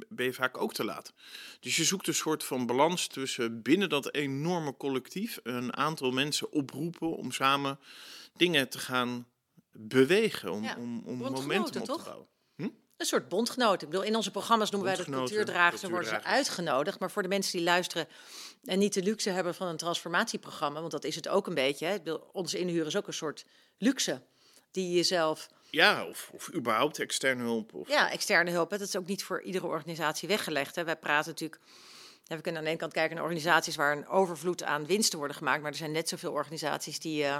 ben je vaak ook te laat. Dus je zoekt een soort van balans tussen binnen dat enorme collectief een aantal mensen oproepen om samen dingen te gaan bewegen, om, om, om momentum op te bouwen. Hm? Een soort bondgenoten. Ik bedoel, in onze programma's noemen wij dat cultuurdragers en worden ze uitgenodigd. Maar voor de mensen die luisteren en niet de luxe hebben van een transformatieprogramma, want dat is het ook een beetje. Hè. Ons inhuren is ook een soort luxe die je zelf ja, of, of überhaupt externe hulp. Of... Ja, externe hulp. Dat is ook niet voor iedere organisatie weggelegd. Hè. Wij praten natuurlijk. We kunnen aan de ene kant kijken naar organisaties waar een overvloed aan winsten worden gemaakt. Maar er zijn net zoveel organisaties die, uh,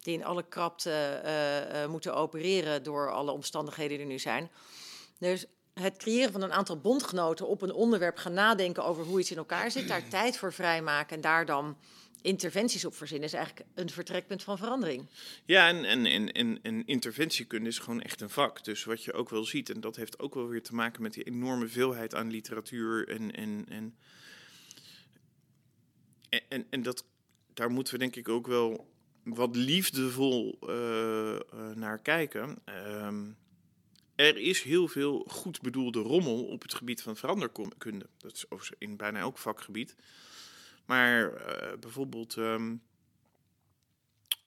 die in alle krapte uh, uh, moeten opereren door alle omstandigheden die er nu zijn. Dus het creëren van een aantal bondgenoten op een onderwerp gaan nadenken over hoe iets in elkaar zit, daar tijd voor vrijmaken en daar dan interventies op verzinnen is eigenlijk een vertrekpunt van verandering. Ja, en, en, en, en, en interventiekunde is gewoon echt een vak. Dus wat je ook wel ziet, en dat heeft ook wel weer te maken met die enorme veelheid aan literatuur en. en, en, en, en dat, daar moeten we denk ik ook wel wat liefdevol uh, uh, naar kijken. Uh, er is heel veel goed bedoelde rommel op het gebied van veranderkunde. Dat is in bijna elk vakgebied. Maar uh, bijvoorbeeld um,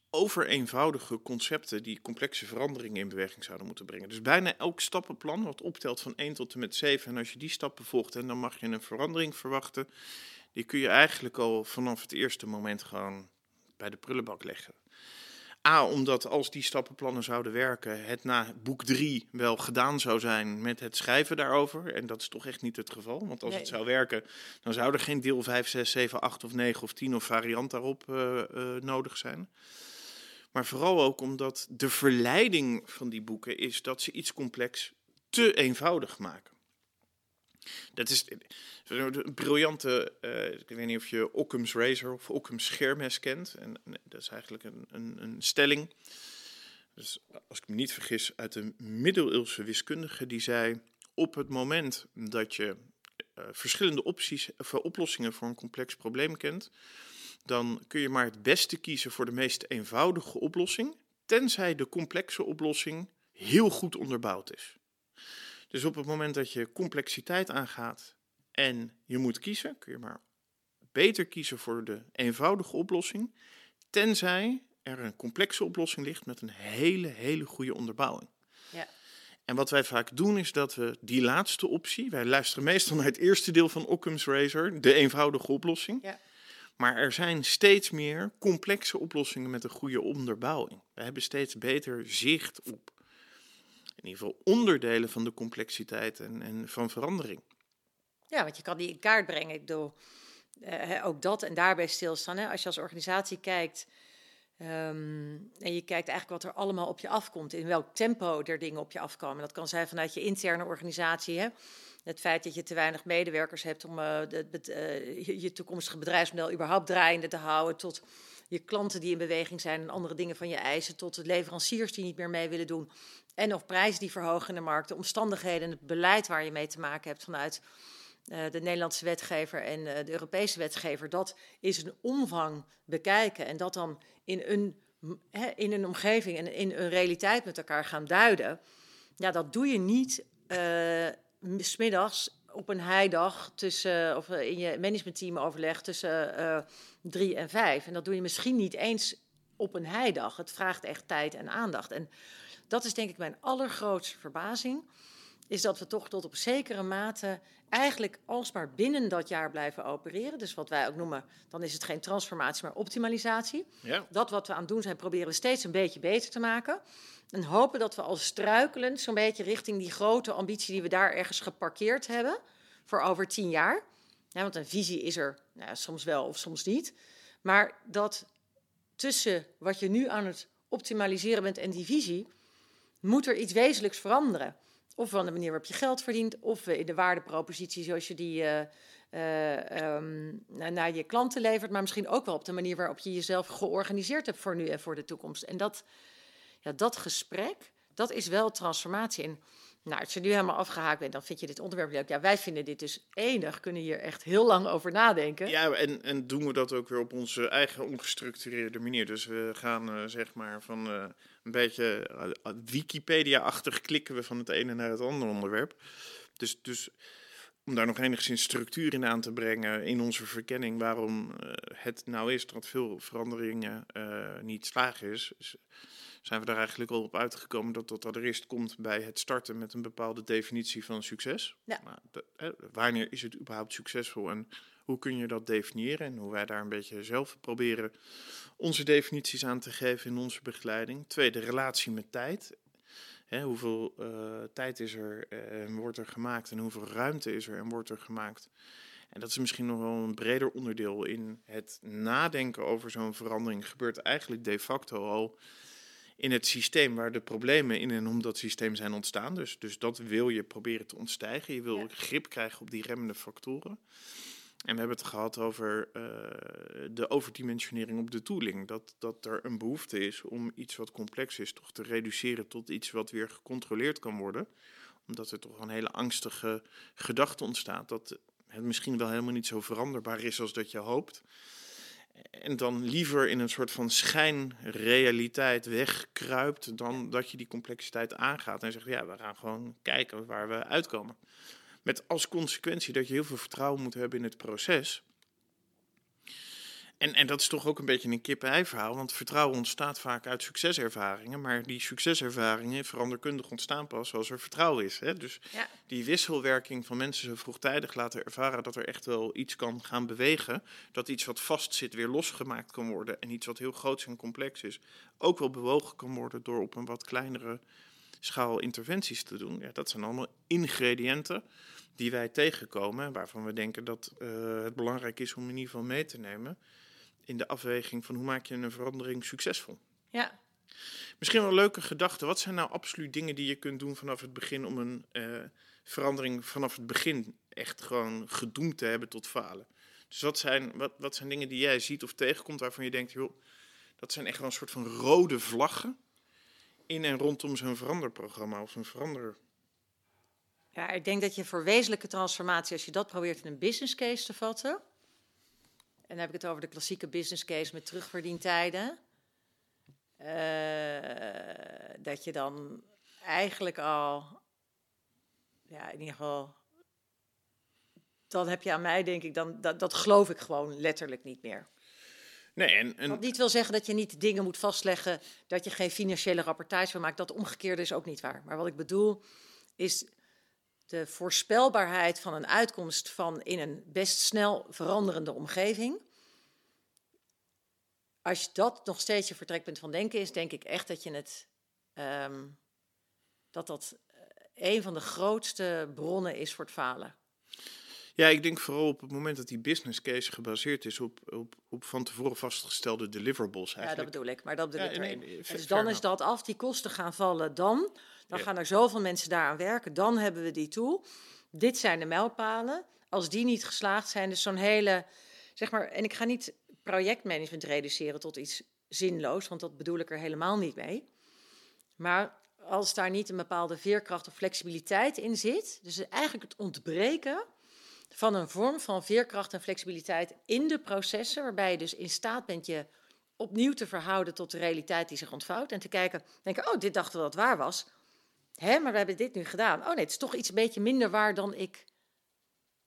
over eenvoudige concepten die complexe veranderingen in beweging zouden moeten brengen. Dus bijna elk stappenplan wat optelt van 1 tot en met 7. En als je die stappen volgt, en dan mag je een verandering verwachten. Die kun je eigenlijk al vanaf het eerste moment gewoon bij de prullenbak leggen. A, omdat als die stappenplannen zouden werken, het na boek 3 wel gedaan zou zijn met het schrijven daarover. En dat is toch echt niet het geval. Want als het zou werken, dan zou er geen deel 5, 6, 7, 8 of 9 of 10 of variant daarop uh, uh, nodig zijn. Maar vooral ook omdat de verleiding van die boeken is dat ze iets complex te eenvoudig maken. Dat is een briljante, uh, ik weet niet of je Occam's Razor of Occam's schermes kent. En, dat is eigenlijk een, een, een, stelling. Dus als ik me niet vergis, uit de middeleeuwse wiskundige die zei: op het moment dat je uh, verschillende opties, of oplossingen voor een complex probleem kent, dan kun je maar het beste kiezen voor de meest eenvoudige oplossing, tenzij de complexe oplossing heel goed onderbouwd is. Dus op het moment dat je complexiteit aangaat en je moet kiezen, kun je maar beter kiezen voor de eenvoudige oplossing, tenzij er een complexe oplossing ligt met een hele, hele goede onderbouwing. Ja. En wat wij vaak doen is dat we die laatste optie, wij luisteren meestal naar het eerste deel van Occam's Razor, de eenvoudige oplossing. Ja. Maar er zijn steeds meer complexe oplossingen met een goede onderbouwing. We hebben steeds beter zicht op in ieder geval onderdelen van de complexiteit en, en van verandering. Ja, want je kan die in kaart brengen. Ik bedoel, uh, ook dat en daarbij stilstaan. Hè? Als je als organisatie kijkt um, en je kijkt eigenlijk wat er allemaal op je afkomt, in welk tempo er dingen op je afkomen. Dat kan zijn vanuit je interne organisatie. Hè? Het feit dat je te weinig medewerkers hebt om uh, de, uh, je, je toekomstige bedrijfsmodel überhaupt draaiende te houden, tot je klanten die in beweging zijn en andere dingen van je eisen, tot de leveranciers die niet meer mee willen doen. En of prijzen die verhogen in de markt, de omstandigheden en het beleid waar je mee te maken hebt vanuit uh, de Nederlandse wetgever en uh, de Europese wetgever. Dat is een omvang bekijken en dat dan in een, in een omgeving en in een realiteit met elkaar gaan duiden. Ja, dat doe je niet uh, smiddags op een heidag tussen, of in je managementteam overleg tussen drie en vijf. En dat doe je misschien niet eens op een heidag. Het vraagt echt tijd en aandacht. En dat is denk ik mijn allergrootste verbazing. Is dat we toch tot op zekere mate eigenlijk alsmaar binnen dat jaar blijven opereren. Dus wat wij ook noemen, dan is het geen transformatie, maar optimalisatie. Ja. Dat wat we aan het doen zijn, proberen we steeds een beetje beter te maken. En hopen dat we al struikelend zo'n beetje richting die grote ambitie die we daar ergens geparkeerd hebben voor over tien jaar. Ja, want een visie is er nou, soms wel of soms niet. Maar dat tussen wat je nu aan het optimaliseren bent en die visie, moet er iets wezenlijks veranderen. Of van de manier waarop je geld verdient, of in de waardepropositie zoals je die uh, uh, um, naar je klanten levert, maar misschien ook wel op de manier waarop je jezelf georganiseerd hebt voor nu en voor de toekomst. En dat, ja, dat gesprek, dat is wel transformatie. Nou, als je nu helemaal afgehaakt bent, dan vind je dit onderwerp leuk. Ja, wij vinden dit dus enig, kunnen hier echt heel lang over nadenken. Ja, en, en doen we dat ook weer op onze eigen ongestructureerde manier. Dus we gaan uh, zeg maar van uh, een beetje uh, Wikipedia-achtig klikken we van het ene naar het andere onderwerp. Dus, dus om daar nog enigszins structuur in aan te brengen in onze verkenning waarom het nou is dat veel veranderingen niet slagen is zijn we daar eigenlijk al op uitgekomen dat dat allereerst komt bij het starten met een bepaalde definitie van succes. Ja. Nou, wanneer is het überhaupt succesvol en hoe kun je dat definiëren? En hoe wij daar een beetje zelf proberen onze definities aan te geven in onze begeleiding. Tweede, relatie met tijd. hoeveel uh, tijd is er eh, en wordt er gemaakt en hoeveel ruimte is er en wordt er gemaakt. En dat is misschien nog wel een breder onderdeel in het nadenken over zo'n verandering. Gebeurt eigenlijk de facto al in het systeem waar de problemen in en om dat systeem zijn ontstaan. Dus, dus dat wil je proberen te ontstijgen. Je wil grip krijgen op die remmende factoren. En we hebben het gehad over uh, de overdimensionering op de tooling. Dat, dat er een behoefte is om iets wat complex is toch te reduceren tot iets wat weer gecontroleerd kan worden. Omdat er toch een hele angstige gedachte ontstaat dat het misschien wel helemaal niet zo veranderbaar is als dat je hoopt. En dan liever in een soort van schijnrealiteit wegkruipt dan dat je die complexiteit aangaat en zegt, ja, we gaan gewoon kijken waar we uitkomen. Met als consequentie dat je heel veel vertrouwen moet hebben in het proces. En, en dat is toch ook een beetje een kip-ei verhaal, want vertrouwen ontstaat vaak uit succeservaringen, maar die succeservaringen veranderkundig ontstaan pas als er vertrouwen is. Hè? Dus ja. die wisselwerking van mensen zo vroegtijdig laten ervaren dat er echt wel iets kan gaan bewegen, dat iets wat vast zit weer losgemaakt kan worden en iets wat heel groot en complex is, ook wel bewogen kan worden door op een wat kleinere schaal interventies te doen. Ja, dat zijn allemaal ingrediënten die wij tegenkomen, waarvan we denken dat uh, het belangrijk is om in ieder geval mee te nemen in de afweging van hoe maak je een verandering succesvol. Ja. Misschien wel een leuke gedachte. Wat zijn nou absoluut dingen die je kunt doen vanaf het begin om een uh, verandering vanaf het begin echt gewoon gedoemd te hebben tot falen? Dus wat zijn, wat, wat zijn dingen die jij ziet of tegenkomt waarvan je denkt, joh, dat zijn echt wel een soort van rode vlaggen in en rondom zo'n veranderprogramma of een verander. Ja, ik denk dat je voor wezenlijke transformatie, als je dat probeert in een business case te vatten, en dan heb ik het over de klassieke business case met terugverdientijden. Uh, dat je dan eigenlijk al, ja, in ieder geval, dan heb je aan mij, denk ik, dan, dat, dat geloof ik gewoon letterlijk niet meer. Nee, en, en... Wat niet wil zeggen dat je niet dingen moet vastleggen, dat je geen financiële rapportage van maakt. Dat omgekeerde is ook niet waar. Maar wat ik bedoel is de voorspelbaarheid van een uitkomst van in een best snel veranderende omgeving. Als dat nog steeds je vertrekpunt van denken is, denk ik echt dat je het. Um, dat dat eh, een van de grootste bronnen is voor het falen. Ja, ik denk vooral op het moment dat die business case gebaseerd is op, op, op van tevoren vastgestelde deliverables. Eigenlijk. Ja, dat bedoel ik. Maar dat bedoel ja, ik dus dan is dat af die kosten gaan vallen, dan dan gaan er zoveel mensen daaraan werken. Dan hebben we die tool. Dit zijn de mijlpalen. Als die niet geslaagd zijn, dus zo'n hele, zeg maar, en ik ga niet projectmanagement reduceren tot iets zinloos, want dat bedoel ik er helemaal niet mee. Maar als daar niet een bepaalde veerkracht of flexibiliteit in zit, dus eigenlijk het ontbreken van een vorm van veerkracht en flexibiliteit in de processen, waarbij je dus in staat bent je opnieuw te verhouden tot de realiteit die zich ontvouwt en te kijken, denken, oh, dit dachten we dat waar was. Hè, maar we hebben dit nu gedaan. Oh nee, het is toch iets een beetje minder waar dan ik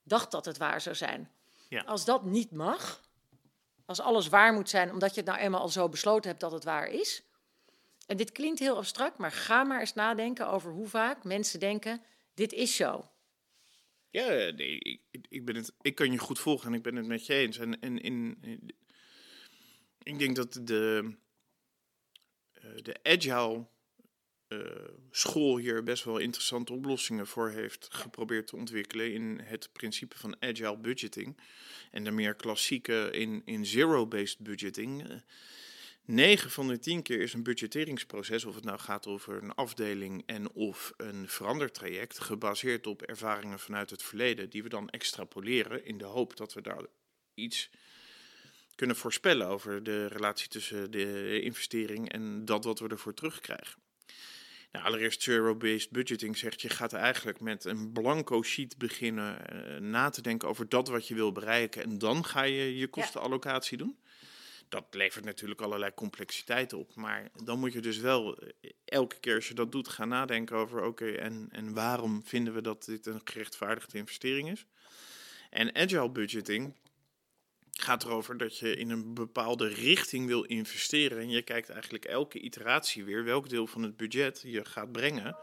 dacht dat het waar zou zijn. Ja. Als dat niet mag, als alles waar moet zijn omdat je het nou eenmaal al zo besloten hebt dat het waar is. En dit klinkt heel abstract, maar ga maar eens nadenken over hoe vaak mensen denken: dit is zo. Ja, nee, ik, ik, ben het, ik kan je goed volgen en ik ben het met je eens. En, en in, ik denk dat de, eh, de agile school hier best wel interessante oplossingen voor heeft geprobeerd te ontwikkelen in het principe van agile budgeting. En de meer klassieke in, in zero-based budgeting. Uh, 9 van de 10 keer is een budgetteringsproces, of het nou gaat over een afdeling en of een verandertraject, gebaseerd op ervaringen vanuit het verleden, die we dan extrapoleren in de hoop dat we daar iets kunnen voorspellen over de relatie tussen de investering en dat wat we ervoor terugkrijgen. Nou, allereerst zero-based budgeting zegt je gaat eigenlijk met een blanco sheet beginnen uh, na te denken over dat wat je wil bereiken en dan ga je je kostenallocatie doen. Dat levert natuurlijk allerlei complexiteit op, maar dan moet je dus wel eh, elke keer als je dat doet gaan nadenken over oké en, en waarom vinden we dat dit een gerechtvaardigde investering is. En agile budgeting gaat erover dat je in een bepaalde richting wil investeren. En je kijkt eigenlijk elke iteratie weer welk deel van het budget je gaat brengen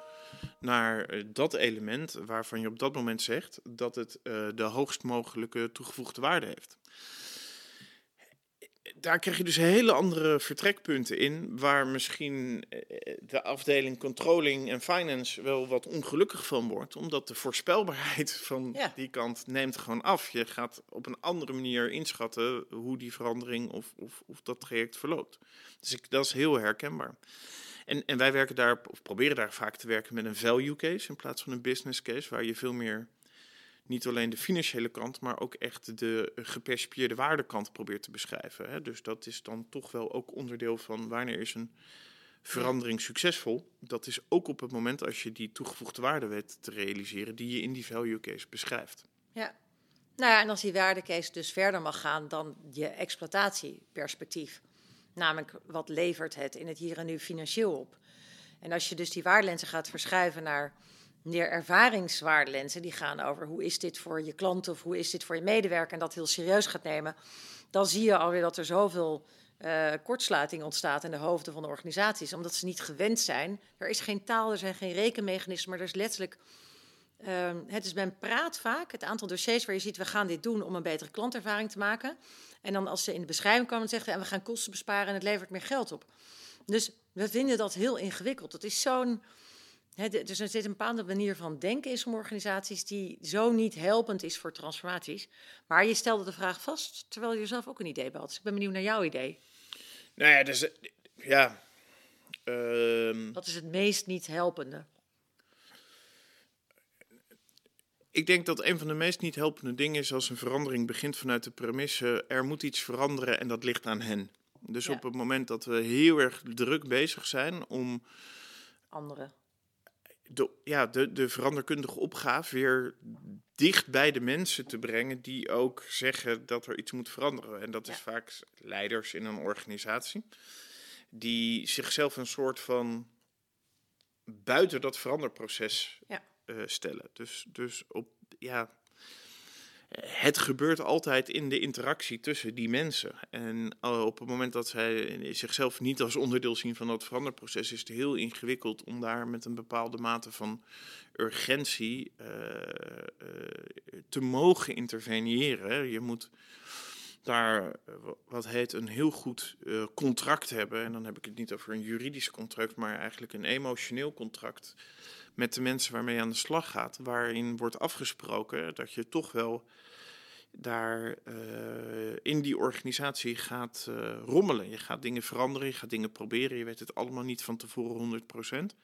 naar eh, dat element waarvan je op dat moment zegt dat het uh, de hoogst mogelijke toegevoegde waarde heeft daar krijg je dus hele andere vertrekpunten in, waar misschien eh, de afdeling controlling en finance wel wat ongelukkig van wordt, omdat de voorspelbaarheid van die kant neemt gewoon af. Je gaat op een andere manier inschatten hoe die verandering of, of, of dat traject verloopt. Dus ik, dat is heel herkenbaar. En, en wij werken daar, of proberen daar vaak te werken met een value case in plaats van een business case, waar je veel meer niet alleen de financiële kant, maar ook echt de gepercipieerde waardekant probeert te beschrijven. Hè. Dus dat is dan toch wel ook onderdeel van wanneer is een verandering succesvol. Dat is ook op het moment als je die toegevoegde waarde weet te realiseren die je in die value case beschrijft. Ja, nou ja, en als die waardecase dus verder mag gaan dan je exploitatieperspectief. Namelijk, wat levert het in het hier en nu financieel op? En als je dus die waardelensen gaat verschuiven naar meer ervaringswaardelensen, die gaan over hoe is dit voor je klant of hoe is dit voor je medewerker en dat heel serieus gaat nemen, dan zie je alweer dat er zoveel uh, kortsluiting ontstaat in de hoofden van de organisaties, omdat ze niet gewend zijn. Er is geen taal, er zijn geen rekenmechanismen, maar er is letterlijk. Uh, het is men praat vaak, het aantal dossiers waar je ziet, we gaan dit doen om een betere klantervaring te maken. En dan als ze in de beschrijving komen, zeggen en we gaan kosten besparen en het levert meer geld op. Dus we vinden dat heel ingewikkeld. Het is zo'n dus er zit een bepaalde manier van denken in sommige organisaties die zo niet helpend is voor transformaties. Maar je stelde de vraag vast, terwijl je zelf ook een idee had. Dus ik ben benieuwd naar jouw idee. Nou ja, dus ja. Um, Wat is het meest niet helpende? Ik denk dat een van de meest niet helpende dingen is als een verandering begint vanuit de premisse: er moet iets veranderen en dat ligt aan hen. Dus op het moment dat we heel erg druk bezig zijn om. Anderen de, ja, de, de veranderkundige opgave weer dicht bij de mensen te brengen die ook zeggen dat er iets moet veranderen. En dat is vaak leiders in een organisatie, die zichzelf een soort van buiten dat veranderproces ja. uh, stellen. Dus, dus op, ja, het gebeurt altijd in de interactie tussen die mensen. En eh, op het moment dat zij zichzelf niet als onderdeel zien van dat veranderproces, is het heel ingewikkeld om daar met een bepaalde mate van urgentie uh, te mogen interveneren. Je moet daar wat heet een heel goed contract hebben. En dan heb ik het niet over een juridisch contract, maar eigenlijk een emotioneel contract met de mensen waarmee je aan de slag gaat, waarin wordt afgesproken dat je toch wel daar uh, in die organisatie gaat uh, rommelen. Je gaat dingen veranderen, je gaat dingen proberen, je weet het allemaal niet van tevoren 100%.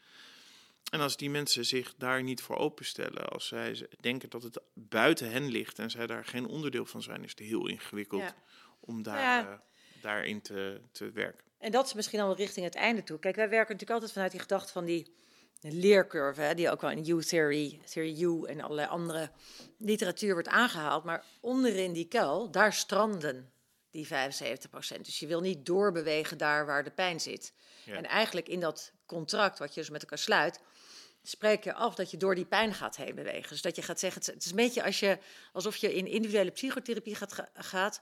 En als die mensen zich daar niet voor openstellen, als zij denken dat het buiten hen ligt en zij daar geen onderdeel van zijn, is het heel ingewikkeld om daar, ja. uh, daarin te, te werken. En dat is misschien al richting het einde toe. Kijk, wij werken natuurlijk altijd vanuit die gedachte van die leercurve, hè, die ook wel in U-theory, Theory U en allerlei andere literatuur wordt aangehaald. Maar onderin die kuil, daar stranden die 75%. Dus je wil niet doorbewegen daar waar de pijn zit. En eigenlijk in dat contract wat je dus met elkaar sluit, spreek je af dat je door die pijn gaat heen bewegen. Dus dat je gaat zeggen, het is een beetje als je, alsof je in individuele psychotherapie gaat, gaat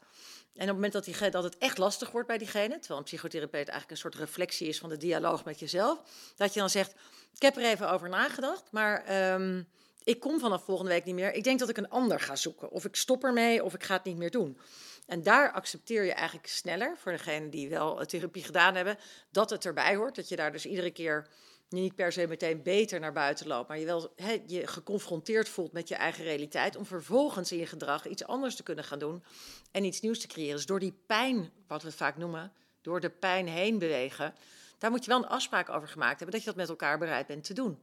en op het moment dat, die, dat het echt lastig wordt bij diegene, terwijl een psychotherapeut eigenlijk een soort reflectie is van de dialoog met jezelf, dat je dan zegt, ik heb er even over nagedacht, maar um, ik kom vanaf volgende week niet meer. Ik denk dat ik een ander ga zoeken. Of ik stop ermee, of ik ga het niet meer doen. En daar accepteer je eigenlijk sneller, voor degenen die wel therapie gedaan hebben, dat het erbij hoort. Dat je daar dus iedere keer niet per se meteen beter naar buiten loopt, maar je wel he, je geconfronteerd voelt met je eigen realiteit, om vervolgens in je gedrag iets anders te kunnen gaan doen en iets nieuws te creëren. Dus door die pijn, wat we het vaak noemen, door de pijn heen bewegen, daar moet je wel een afspraak over gemaakt hebben dat je dat met elkaar bereid bent te doen.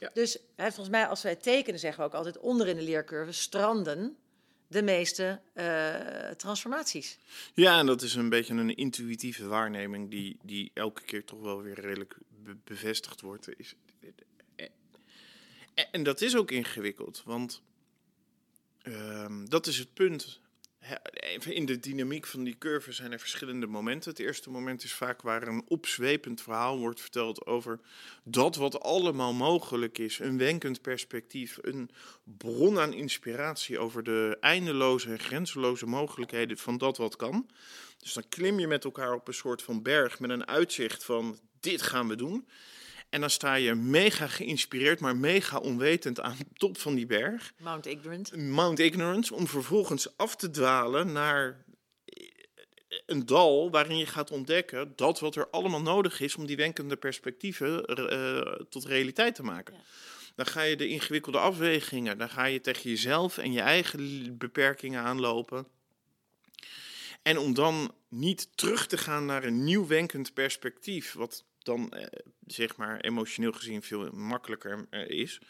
Ja. Dus volgens mij, als wij tekenen, zeggen we ook altijd onder in de leercurve stranden de meeste eh, transformaties. Ja, en dat is een beetje een intuïtieve waarneming die, die elke keer toch wel weer redelijk bevestigd wordt. Is, eh, eh, en dat is ook ingewikkeld, want ehm, dat is het punt Even in de dynamiek van die curve zijn er verschillende momenten. Het eerste moment is vaak waar een opzwepend verhaal wordt verteld over dat wat allemaal mogelijk is. Een wenkend perspectief, een bron aan inspiratie over de eindeloze en grenzeloze mogelijkheden van dat wat kan. Dus dan klim je met elkaar op een soort van berg met een uitzicht van dit gaan we doen. En dan sta je mega geïnspireerd, maar mega onwetend aan de top van die berg. Mount Ignorant. Mount Ignorance, om vervolgens af te dwalen naar een dal waarin je gaat ontdekken dat wat er allemaal nodig is om die wenkende perspectieven eh, tot realiteit te maken. Ja. Dan ga je de ingewikkelde afwegingen, dan ga je tegen jezelf en je eigen beperkingen aanlopen. En om dan niet terug te gaan naar een nieuw wenkend perspectief, wat dan eh, zeg maar emotioneel gezien veel makkelijker eh, is.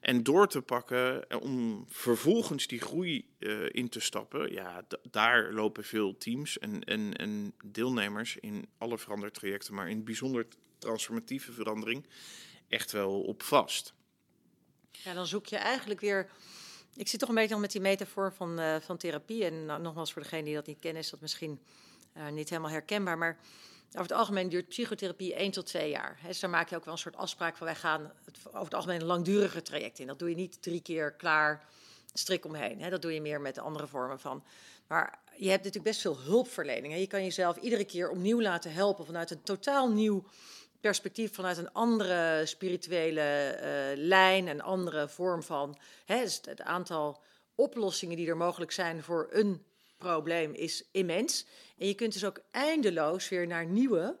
En door te pakken eh, om vervolgens die groei eh, in te stappen. Ja, daar lopen veel teams en, en, en deelnemers in alle verandertrajecten, maar in bijzonder transformatieve verandering, echt wel op vast. Ja, dan zoek je eigenlijk weer. Ik zit toch een beetje al met die metafoor van, van therapie. En nogmaals, voor degene die dat niet kennen, is dat misschien niet helemaal herkenbaar. Maar over het algemeen duurt psychotherapie 1 tot 2 jaar. Dus daar maak je ook wel een soort afspraak van wij gaan het, over het algemeen een langduriger traject in. Dat doe je niet drie keer klaar, strik omheen. Dat doe je meer met andere vormen van. Maar je hebt natuurlijk best veel hulpverlening. Je kan jezelf iedere keer opnieuw laten helpen vanuit een totaal nieuw perspectief vanuit een andere spirituele eh, lijn, een andere vorm van. Dus het aantal oplossingen die er mogelijk zijn voor een probleem is immens. En je kunt dus ook eindeloos weer naar nieuwe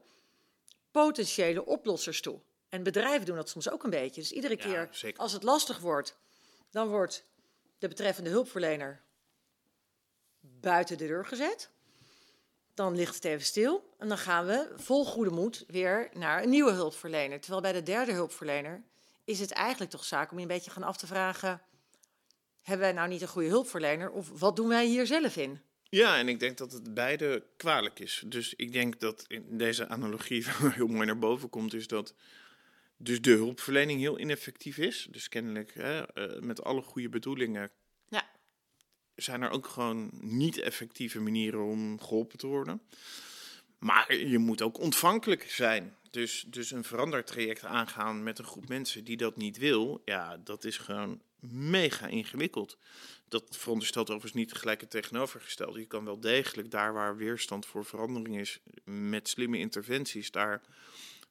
potentiële oplossers toe. En bedrijven doen dat soms ook een beetje. Dus iedere Ja, keer zeker. als het lastig wordt, dan wordt de betreffende hulpverlener buiten de deur gezet. Dan ligt het even stil en dan gaan we vol goede moed weer naar een nieuwe hulpverlener. Terwijl bij de derde hulpverlener is het eigenlijk toch zaak om je een beetje gaan af te vragen: hebben wij nou niet een goede hulpverlener of wat doen wij hier zelf in? Ja, en ik denk dat het beide kwalijk is. Dus ik denk dat in deze analogie heel mooi naar boven komt, is dat dus de hulpverlening heel ineffectief is. Dus kennelijk hè, eh, met alle goede bedoelingen Ja. zijn er ook gewoon niet effectieve manieren om geholpen te worden. Maar je moet ook ontvankelijk zijn. Dus, dus een verandertraject aangaan met een groep mensen die dat niet wil, ja, dat is gewoon mega ingewikkeld. Dat veronderstelt overigens niet gelijk het tegenovergestelde. Je kan wel degelijk daar waar weerstand voor verandering is, met slimme interventies, daar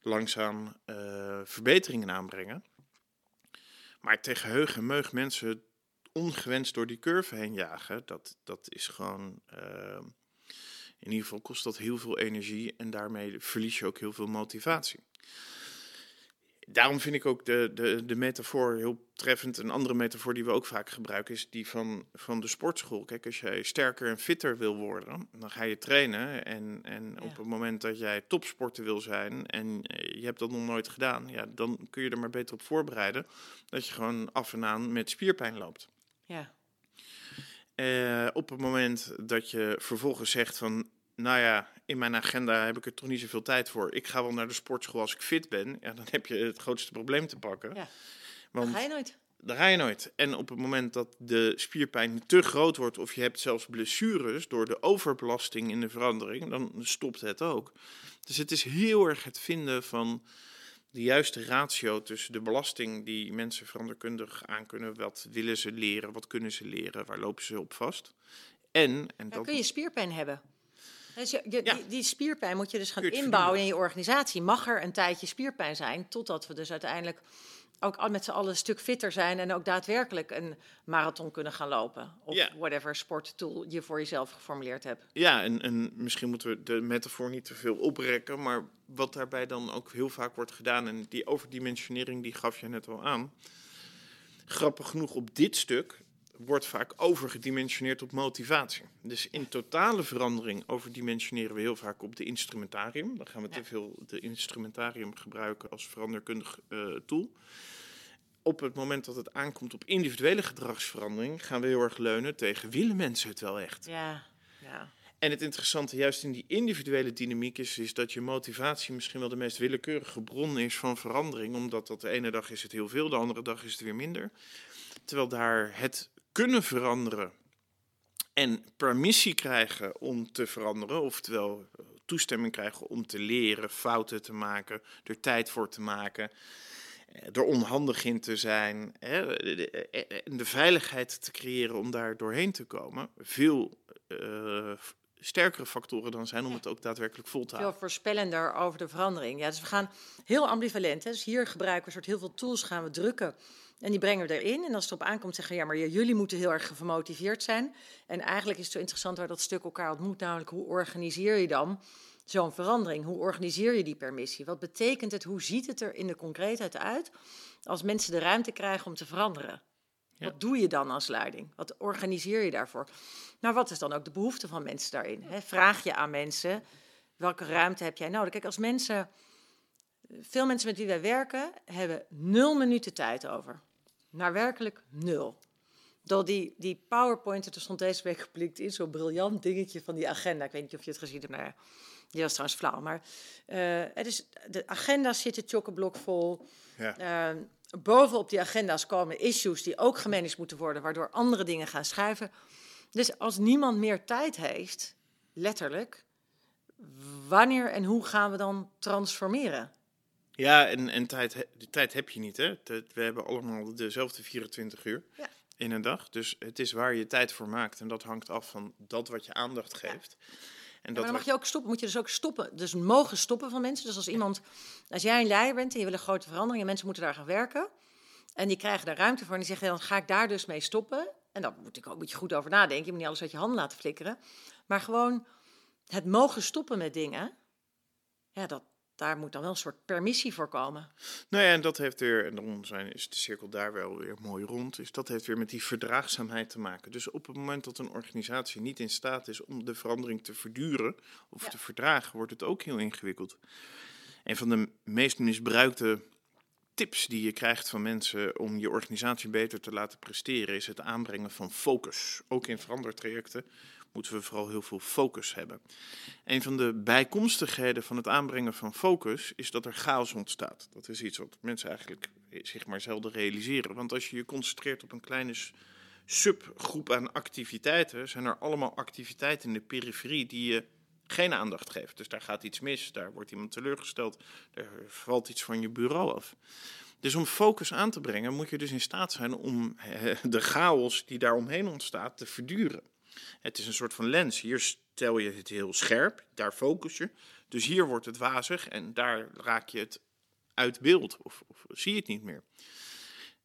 langzaam eh, verbeteringen aanbrengen. Maar tegen meug mensen ongewenst door die curve heen jagen, dat, dat is gewoon. eh, in ieder geval kost dat heel veel energie en daarmee verlies je ook heel veel motivatie. Daarom vind ik ook de, de, de metafoor heel treffend. Een andere metafoor die we ook vaak gebruiken is die van, van de sportschool. Kijk, als jij sterker en fitter wil worden, dan ga je trainen. En, en Ja. op het moment dat jij topsporter wil zijn en je hebt dat nog nooit gedaan, ja, dan kun je er maar beter op voorbereiden dat je gewoon af en aan met spierpijn loopt. Ja, Eh, op het moment dat je vervolgens zegt van, nou ja, in mijn agenda heb ik er toch niet zoveel tijd voor. Ik ga wel naar de sportschool als ik fit ben. Ja, dan heb je het grootste probleem te pakken. Ja. Want dan ga je nooit. daar ga je nooit. En op het moment dat de spierpijn te groot wordt of je hebt zelfs blessures door de overbelasting in de verandering, dan stopt het ook. Dus het is heel erg het vinden van de juiste ratio tussen de belasting die mensen veranderkundig aankunnen. Wat willen ze leren? Wat kunnen ze leren? Waar lopen ze op vast? En, en Dan dat, kun je spierpijn hebben. Dus je, je- Ja. die, die spierpijn moet je dus gaan inbouwen in je organisatie. Mag er een tijdje spierpijn zijn, totdat we dus uiteindelijk ook met z'n allen een stuk fitter zijn en ook daadwerkelijk een marathon kunnen gaan lopen. Of Ja. whatever sporttool je voor jezelf geformuleerd hebt. Ja, en, en misschien moeten we de metafoor niet te veel oprekken, maar wat daarbij dan ook heel vaak wordt gedaan, en die overdimensionering die gaf je net al aan. Grappig genoeg op dit stuk wordt vaak overgedimensioneerd op motivatie. Dus in totale verandering overdimensioneren we heel vaak op de instrumentarium. Dan gaan we Ja. te veel de instrumentarium gebruiken als veranderkundig eh, tool. Op het moment dat het aankomt op individuele gedragsverandering, gaan we heel erg leunen tegen willen mensen het wel echt? Ja, ja. En het interessante juist in die individuele dynamiek is, is dat je motivatie misschien wel de meest willekeurige bron is van verandering. Omdat dat de ene dag is het heel veel, de andere dag is het weer minder. Terwijl daar het kunnen veranderen en permissie krijgen om te veranderen, oftewel eh, toestemming krijgen om te leren, fouten te maken, er tijd voor te maken, eh, er onhandig in te zijn, hè, de, eh, de, veiligheid te creëren om daar doorheen te komen, veel uh, sterkere factoren dan zijn om het ook daadwerkelijk vol te houden. Veel voorspellender over de verandering. Ja, dus we gaan heel ambivalent. Hè. Dus hier gebruiken we soort heel veel tools, gaan we drukken en die brengen we erin. En als het op aankomt, zeggen ja, maar jullie moeten heel erg gemotiveerd zijn. En eigenlijk is het zo interessant waar dat stuk elkaar ontmoet, namelijk hoe organiseer je dan zo'n verandering? Hoe organiseer je die permissie? Wat betekent het? Hoe ziet het er in de concreetheid uit als mensen de ruimte krijgen om te veranderen? Wat doe je dan als leiding? Wat organiseer je daarvoor? Nou, wat is dan ook de behoefte van mensen daarin? vraag je aan mensen, welke ruimte heb jij nodig? Kijk, als mensen, veel mensen met wie wij werken, hebben nul minuten tijd over naar werkelijk nul. Door die, die PowerPoint, er stond deze week geblikt in, zo'n briljant dingetje van die agenda. Ik weet niet of je het gezien hebt, maar die was trouwens flauw. Maar uh, het is, de agenda zit het chockblok vol. Ja. Uh, bovenop die agenda's komen issues die ook gemanaged moeten worden, waardoor andere dingen gaan schuiven. Dus als niemand meer tijd heeft, letterlijk, wanneer en hoe gaan we dan transformeren? Ja, en, en tijd, de tijd heb je niet. Hè? We hebben allemaal dezelfde 24 uur ja. in een dag. Dus het is waar je tijd voor maakt. En dat hangt af van dat wat je aandacht geeft. En dat maar dan mag je ook stoppen. Moet je dus ook stoppen. Dus mogen stoppen van mensen. Dus als iemand, als jij een leider bent en je wil een grote verandering en mensen moeten daar gaan werken. En die krijgen daar ruimte voor en die zeggen, dan ga ik daar dus mee stoppen. En dan moet, ik ook, moet je goed over nadenken. Je moet niet alles uit je handen laten flikkeren. Maar gewoon het mogen stoppen met dingen. Ja, dat, daar moet dan wel een soort permissie voor komen. Nou ja, en dat heeft weer, en dan zijn, is de cirkel daar wel weer mooi rond, dus dat heeft weer met die verdraagzaamheid te maken. Dus op het moment dat een organisatie niet in staat is om de verandering te verduren of te verdragen, wordt het ook heel ingewikkeld. Een van de meest misbruikte tips die je krijgt van mensen om je organisatie beter te laten presteren, is het aanbrengen van focus. Ook in verandertrajecten moeten we vooral heel veel focus hebben. Een van de bijkomstigheden van het aanbrengen van focus is dat er chaos ontstaat. Dat is iets wat mensen eigenlijk zich maar zelden realiseren. Want als je je concentreert op een kleine subgroep aan activiteiten, zijn er allemaal activiteiten in de periferie die je geen aandacht geeft. Dus daar gaat iets mis, daar wordt iemand teleurgesteld, er valt iets van je bureau af. Dus om focus aan te brengen, moet je dus in staat zijn om de chaos die daar omheen ontstaat te verduren. Het is een soort van lens. Hier stel je het heel scherp, daar focus je. Dus hier wordt het wazig en daar raak je het uit beeld of, of zie je het niet meer.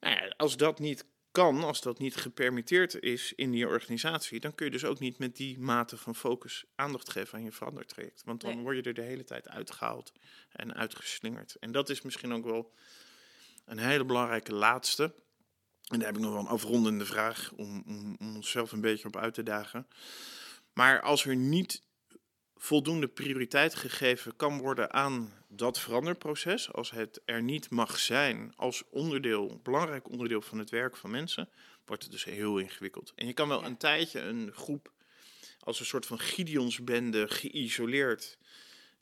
Nou ja, als dat niet kan, als dat niet gepermitteerd is in die organisatie, dan kun je dus ook niet met die mate van focus aandacht geven aan je verandertraject. Want dan word je er de hele tijd uitgehaald en uitgeslingerd. En dat is misschien ook wel een hele belangrijke laatste. En daar heb ik nog wel een afrondende vraag om, om, om onszelf een beetje op uit te dagen. Maar als er niet voldoende prioriteit gegeven kan worden aan dat veranderproces, als het er niet mag zijn als onderdeel, belangrijk onderdeel van het werk van mensen, wordt het dus heel ingewikkeld. En je kan wel een tijdje een groep als een soort van Gideonsbende geïsoleerd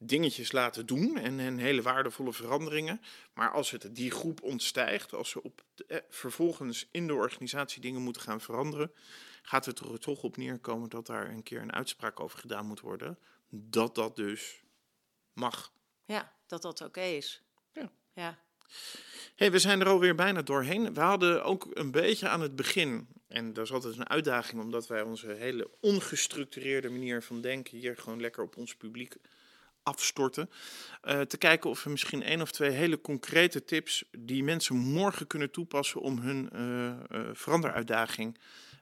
dingetjes laten doen en, en, hele waardevolle veranderingen. Maar als het die groep ontstijgt, als ze op eh, vervolgens in de organisatie dingen moeten gaan veranderen, gaat het er toch op neerkomen dat daar een keer een uitspraak over gedaan moet worden. Dat dat dus mag. Ja, dat dat oké is. Ja. ja. Hey, we zijn er alweer bijna doorheen. We hadden ook een beetje aan het begin, en dat is altijd een uitdaging, omdat wij onze hele ongestructureerde manier van denken hier gewoon lekker op ons publiek afstorten. Uh, te kijken of we misschien één of twee hele concrete tips die mensen morgen kunnen toepassen om hun uh, uh, veranderuitdaging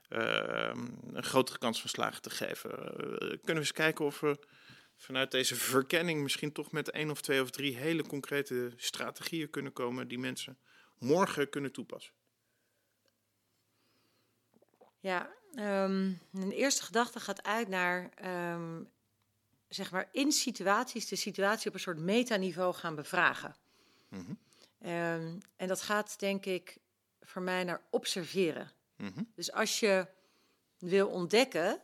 een grotere kans van slagen te geven. kunnen we eens kijken of we vanuit deze verkenning misschien toch met één of twee of drie hele concrete strategieën kunnen komen die mensen morgen kunnen toepassen. Ja, um, een eerste gedachte gaat uit naar um, zeg maar in situaties de situatie op een soort metaniveau gaan bevragen. Mm -hmm. um, en dat gaat denk ik voor mij naar observeren. Mm -hmm. Dus als je wil ontdekken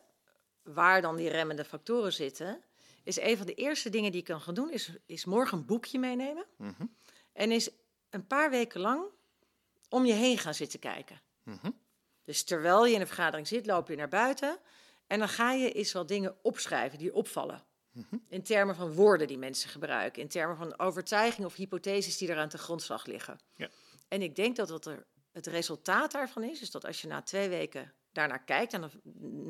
waar dan die remmende factoren zitten, is een van de eerste dingen die je kan gaan doen, is, is morgen een boekje meenemen. Mhm. En is een paar weken lang om je heen gaan zitten kijken. Mhm. Dus terwijl je in een vergadering zit, loop je naar buiten. En dan ga je eens wat dingen opschrijven die opvallen. In termen van woorden die mensen gebruiken. In termen van overtuigingen of hypotheses die eraan te grondslag liggen. Ja. En ik denk dat wat er het resultaat daarvan is, is dat als je na twee weken daarnaar kijkt, en dan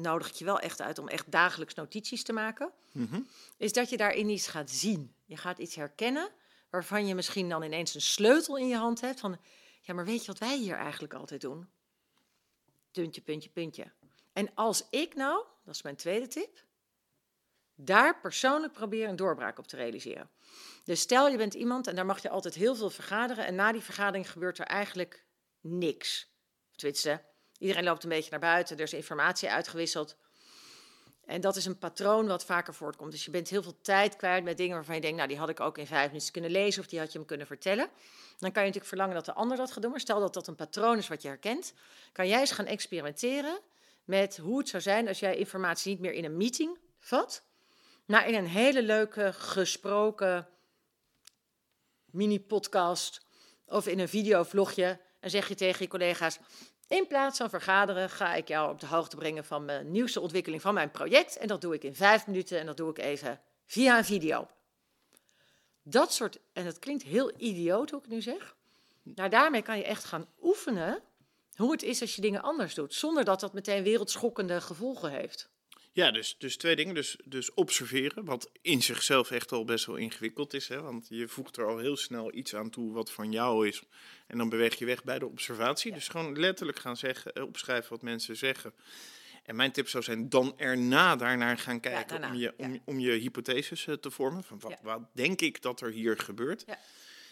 nodig ik je wel echt uit om echt dagelijks notities te maken, Mhm. is dat je daarin iets gaat zien. Je gaat iets herkennen waarvan je misschien dan ineens een sleutel in je hand hebt van, ja, maar weet je wat wij hier eigenlijk altijd doen? Puntje, puntje, puntje. En als ik nou, dat is mijn tweede tip, daar persoonlijk probeer een doorbraak op te realiseren. Dus stel je bent iemand en daar mag je altijd heel veel vergaderen en na die vergadering gebeurt er eigenlijk niks. Tenminste, iedereen loopt een beetje naar buiten, er is informatie uitgewisseld. En dat is een patroon wat vaker voortkomt. Dus je bent heel veel tijd kwijt met dingen waarvan je denkt, nou die had ik ook in vijf minuten kunnen lezen of die had je hem kunnen vertellen. Dan kan je natuurlijk verlangen dat de ander dat gaat doen. Maar stel dat dat een patroon is wat je herkent, kan jij eens gaan experimenteren met hoe het zou zijn als jij informatie niet meer in een meeting vat, maar in een hele leuke gesproken mini-podcast of in een videovlogje. En zeg je tegen je collega's, in plaats van vergaderen ga ik jou op de hoogte brengen van mijn nieuwste ontwikkeling van mijn project. En dat doe ik in vijf minuten en dat doe ik even via een video. Dat soort, en het klinkt heel idioot hoe ik nu zeg. Maar daarmee kan je echt gaan oefenen hoe het is als je dingen anders doet. Zonder dat dat meteen wereldschokkende gevolgen heeft. Ja, dus, dus twee dingen. Dus, dus observeren, wat in zichzelf echt al best wel ingewikkeld is. Hè? Want je voegt er al heel snel iets aan toe wat van jou is. En dan beweeg je weg bij de observatie. Dus gewoon letterlijk gaan zeggen, eh, opschrijven wat mensen zeggen. En mijn tip zou zijn, dan erna daarnaar gaan kijken daarna, om, je, om, ja. om je hypotheses eh, te vormen. Van wat, wat denk ik dat er hier gebeurt? Ja.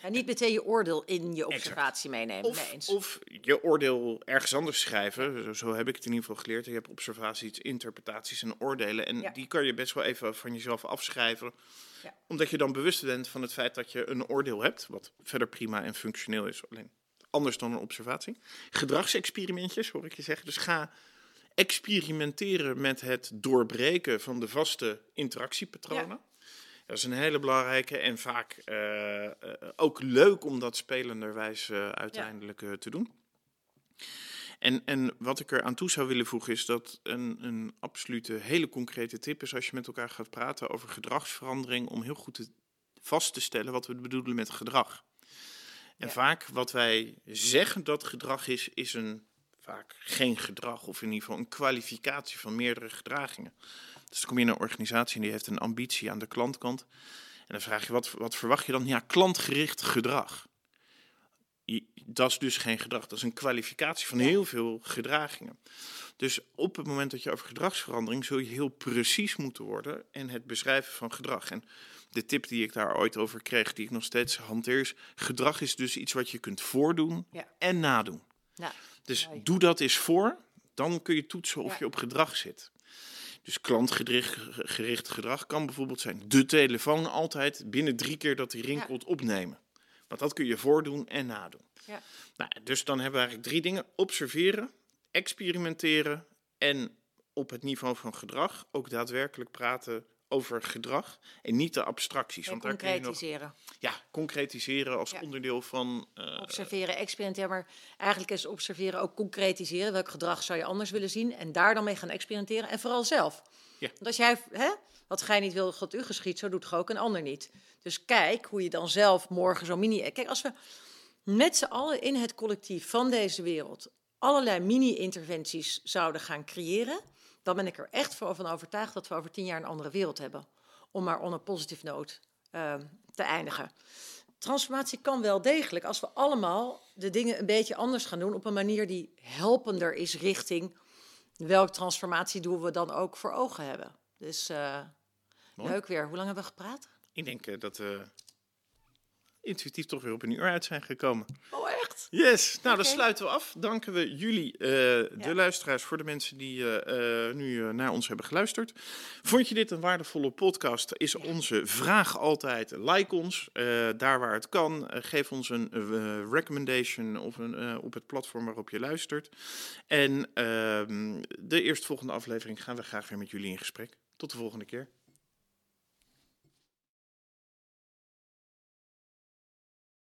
En niet meteen je oordeel in je observatie meenemen. Of, nee eens. of je oordeel ergens anders schrijven. Zo, zo heb ik het in ieder geval geleerd. Je hebt observaties, interpretaties en oordelen. En Ja. die kan je best wel even van jezelf afschrijven. Ja. Omdat je dan bewust bent van het feit dat je een oordeel hebt. Wat verder prima en functioneel is. Alleen anders dan een observatie. Gedragsexperimentjes hoor ik je zeggen. Dus ga experimenteren met het doorbreken van de vaste interactiepatronen. Dat is een hele belangrijke en vaak eh, eh, ook leuk om dat spelenderwijs eh, uiteindelijk te doen. En, en wat ik er aan toe zou willen voegen is dat een, een absolute hele concrete tip is als je met elkaar gaat praten over gedragsverandering, om heel goed te, vast te stellen wat we bedoelen met gedrag. En Ja. vaak wat wij zeggen dat gedrag is, is een vaak geen gedrag, of in ieder geval een kwalificatie van meerdere gedragingen. Dus dan kom je in een organisatie en die heeft een ambitie aan de klantkant. En dan vraag je, wat, wat verwacht je dan? Ja, klantgericht gedrag. Dat is dus geen gedrag, dat is een kwalificatie van Ja. heel veel gedragingen. Dus op het moment dat je over gedragsverandering zul je heel precies moeten worden en het beschrijven van gedrag. En de tip die ik daar ooit over kreeg, die ik nog steeds hanteer, is: gedrag is dus iets wat je kunt voordoen Ja. en nadoen. Nou, Dus doe dat eens voor, dan kun je toetsen of Ja. je op gedrag zit. Dus klantgericht gericht gedrag kan bijvoorbeeld zijn de telefoon altijd binnen drie keer dat hij rinkelt opnemen. Want dat kun je voordoen en nadoen. Ja. Nou, dus dan hebben we eigenlijk drie dingen. Observeren, experimenteren en op het niveau van gedrag ook daadwerkelijk praten over gedrag en niet de abstracties. Want daar kun je nog concretiseren. ja, concretiseren als Ja. onderdeel van eh, Observeren, experimenteren, maar eigenlijk is observeren ook concretiseren. Welk gedrag zou je anders willen zien? En daar dan mee gaan experimenteren. En vooral zelf. Ja. Want als jij, hè, wat gij niet wil, God u geschiet, zo doet ook een ander niet. Dus kijk hoe je dan zelf morgen zo mini... Kijk, als we met z'n allen in het collectief van deze wereld allerlei mini-interventies zouden gaan creëren, dan ben ik er echt voor van overtuigd dat we over tien jaar een andere wereld hebben. Om maar on een positive note ehm, te eindigen. Transformatie kan wel degelijk als we allemaal de dingen een beetje anders gaan doen op een manier die helpender is richting welk transformatiedoel we dan ook voor ogen hebben. Dus Mooi. leuk weer. Hoe lang hebben we gepraat? Ik denk eh, dat we intuïtief toch weer op een uur uit zijn gekomen. Oh, echt? Yes, nou dan sluiten we af. Danken we jullie, eh, de luisteraars, voor de mensen die eh, eh, nu naar ons hebben geluisterd. Vond je dit een waardevolle podcast? Is onze vraag altijd: like ons, daar waar het kan. Geef ons een recommendation of een, op het platform waarop je luistert. En ehm, de eerstvolgende aflevering gaan we graag weer met jullie in gesprek. Tot de volgende keer.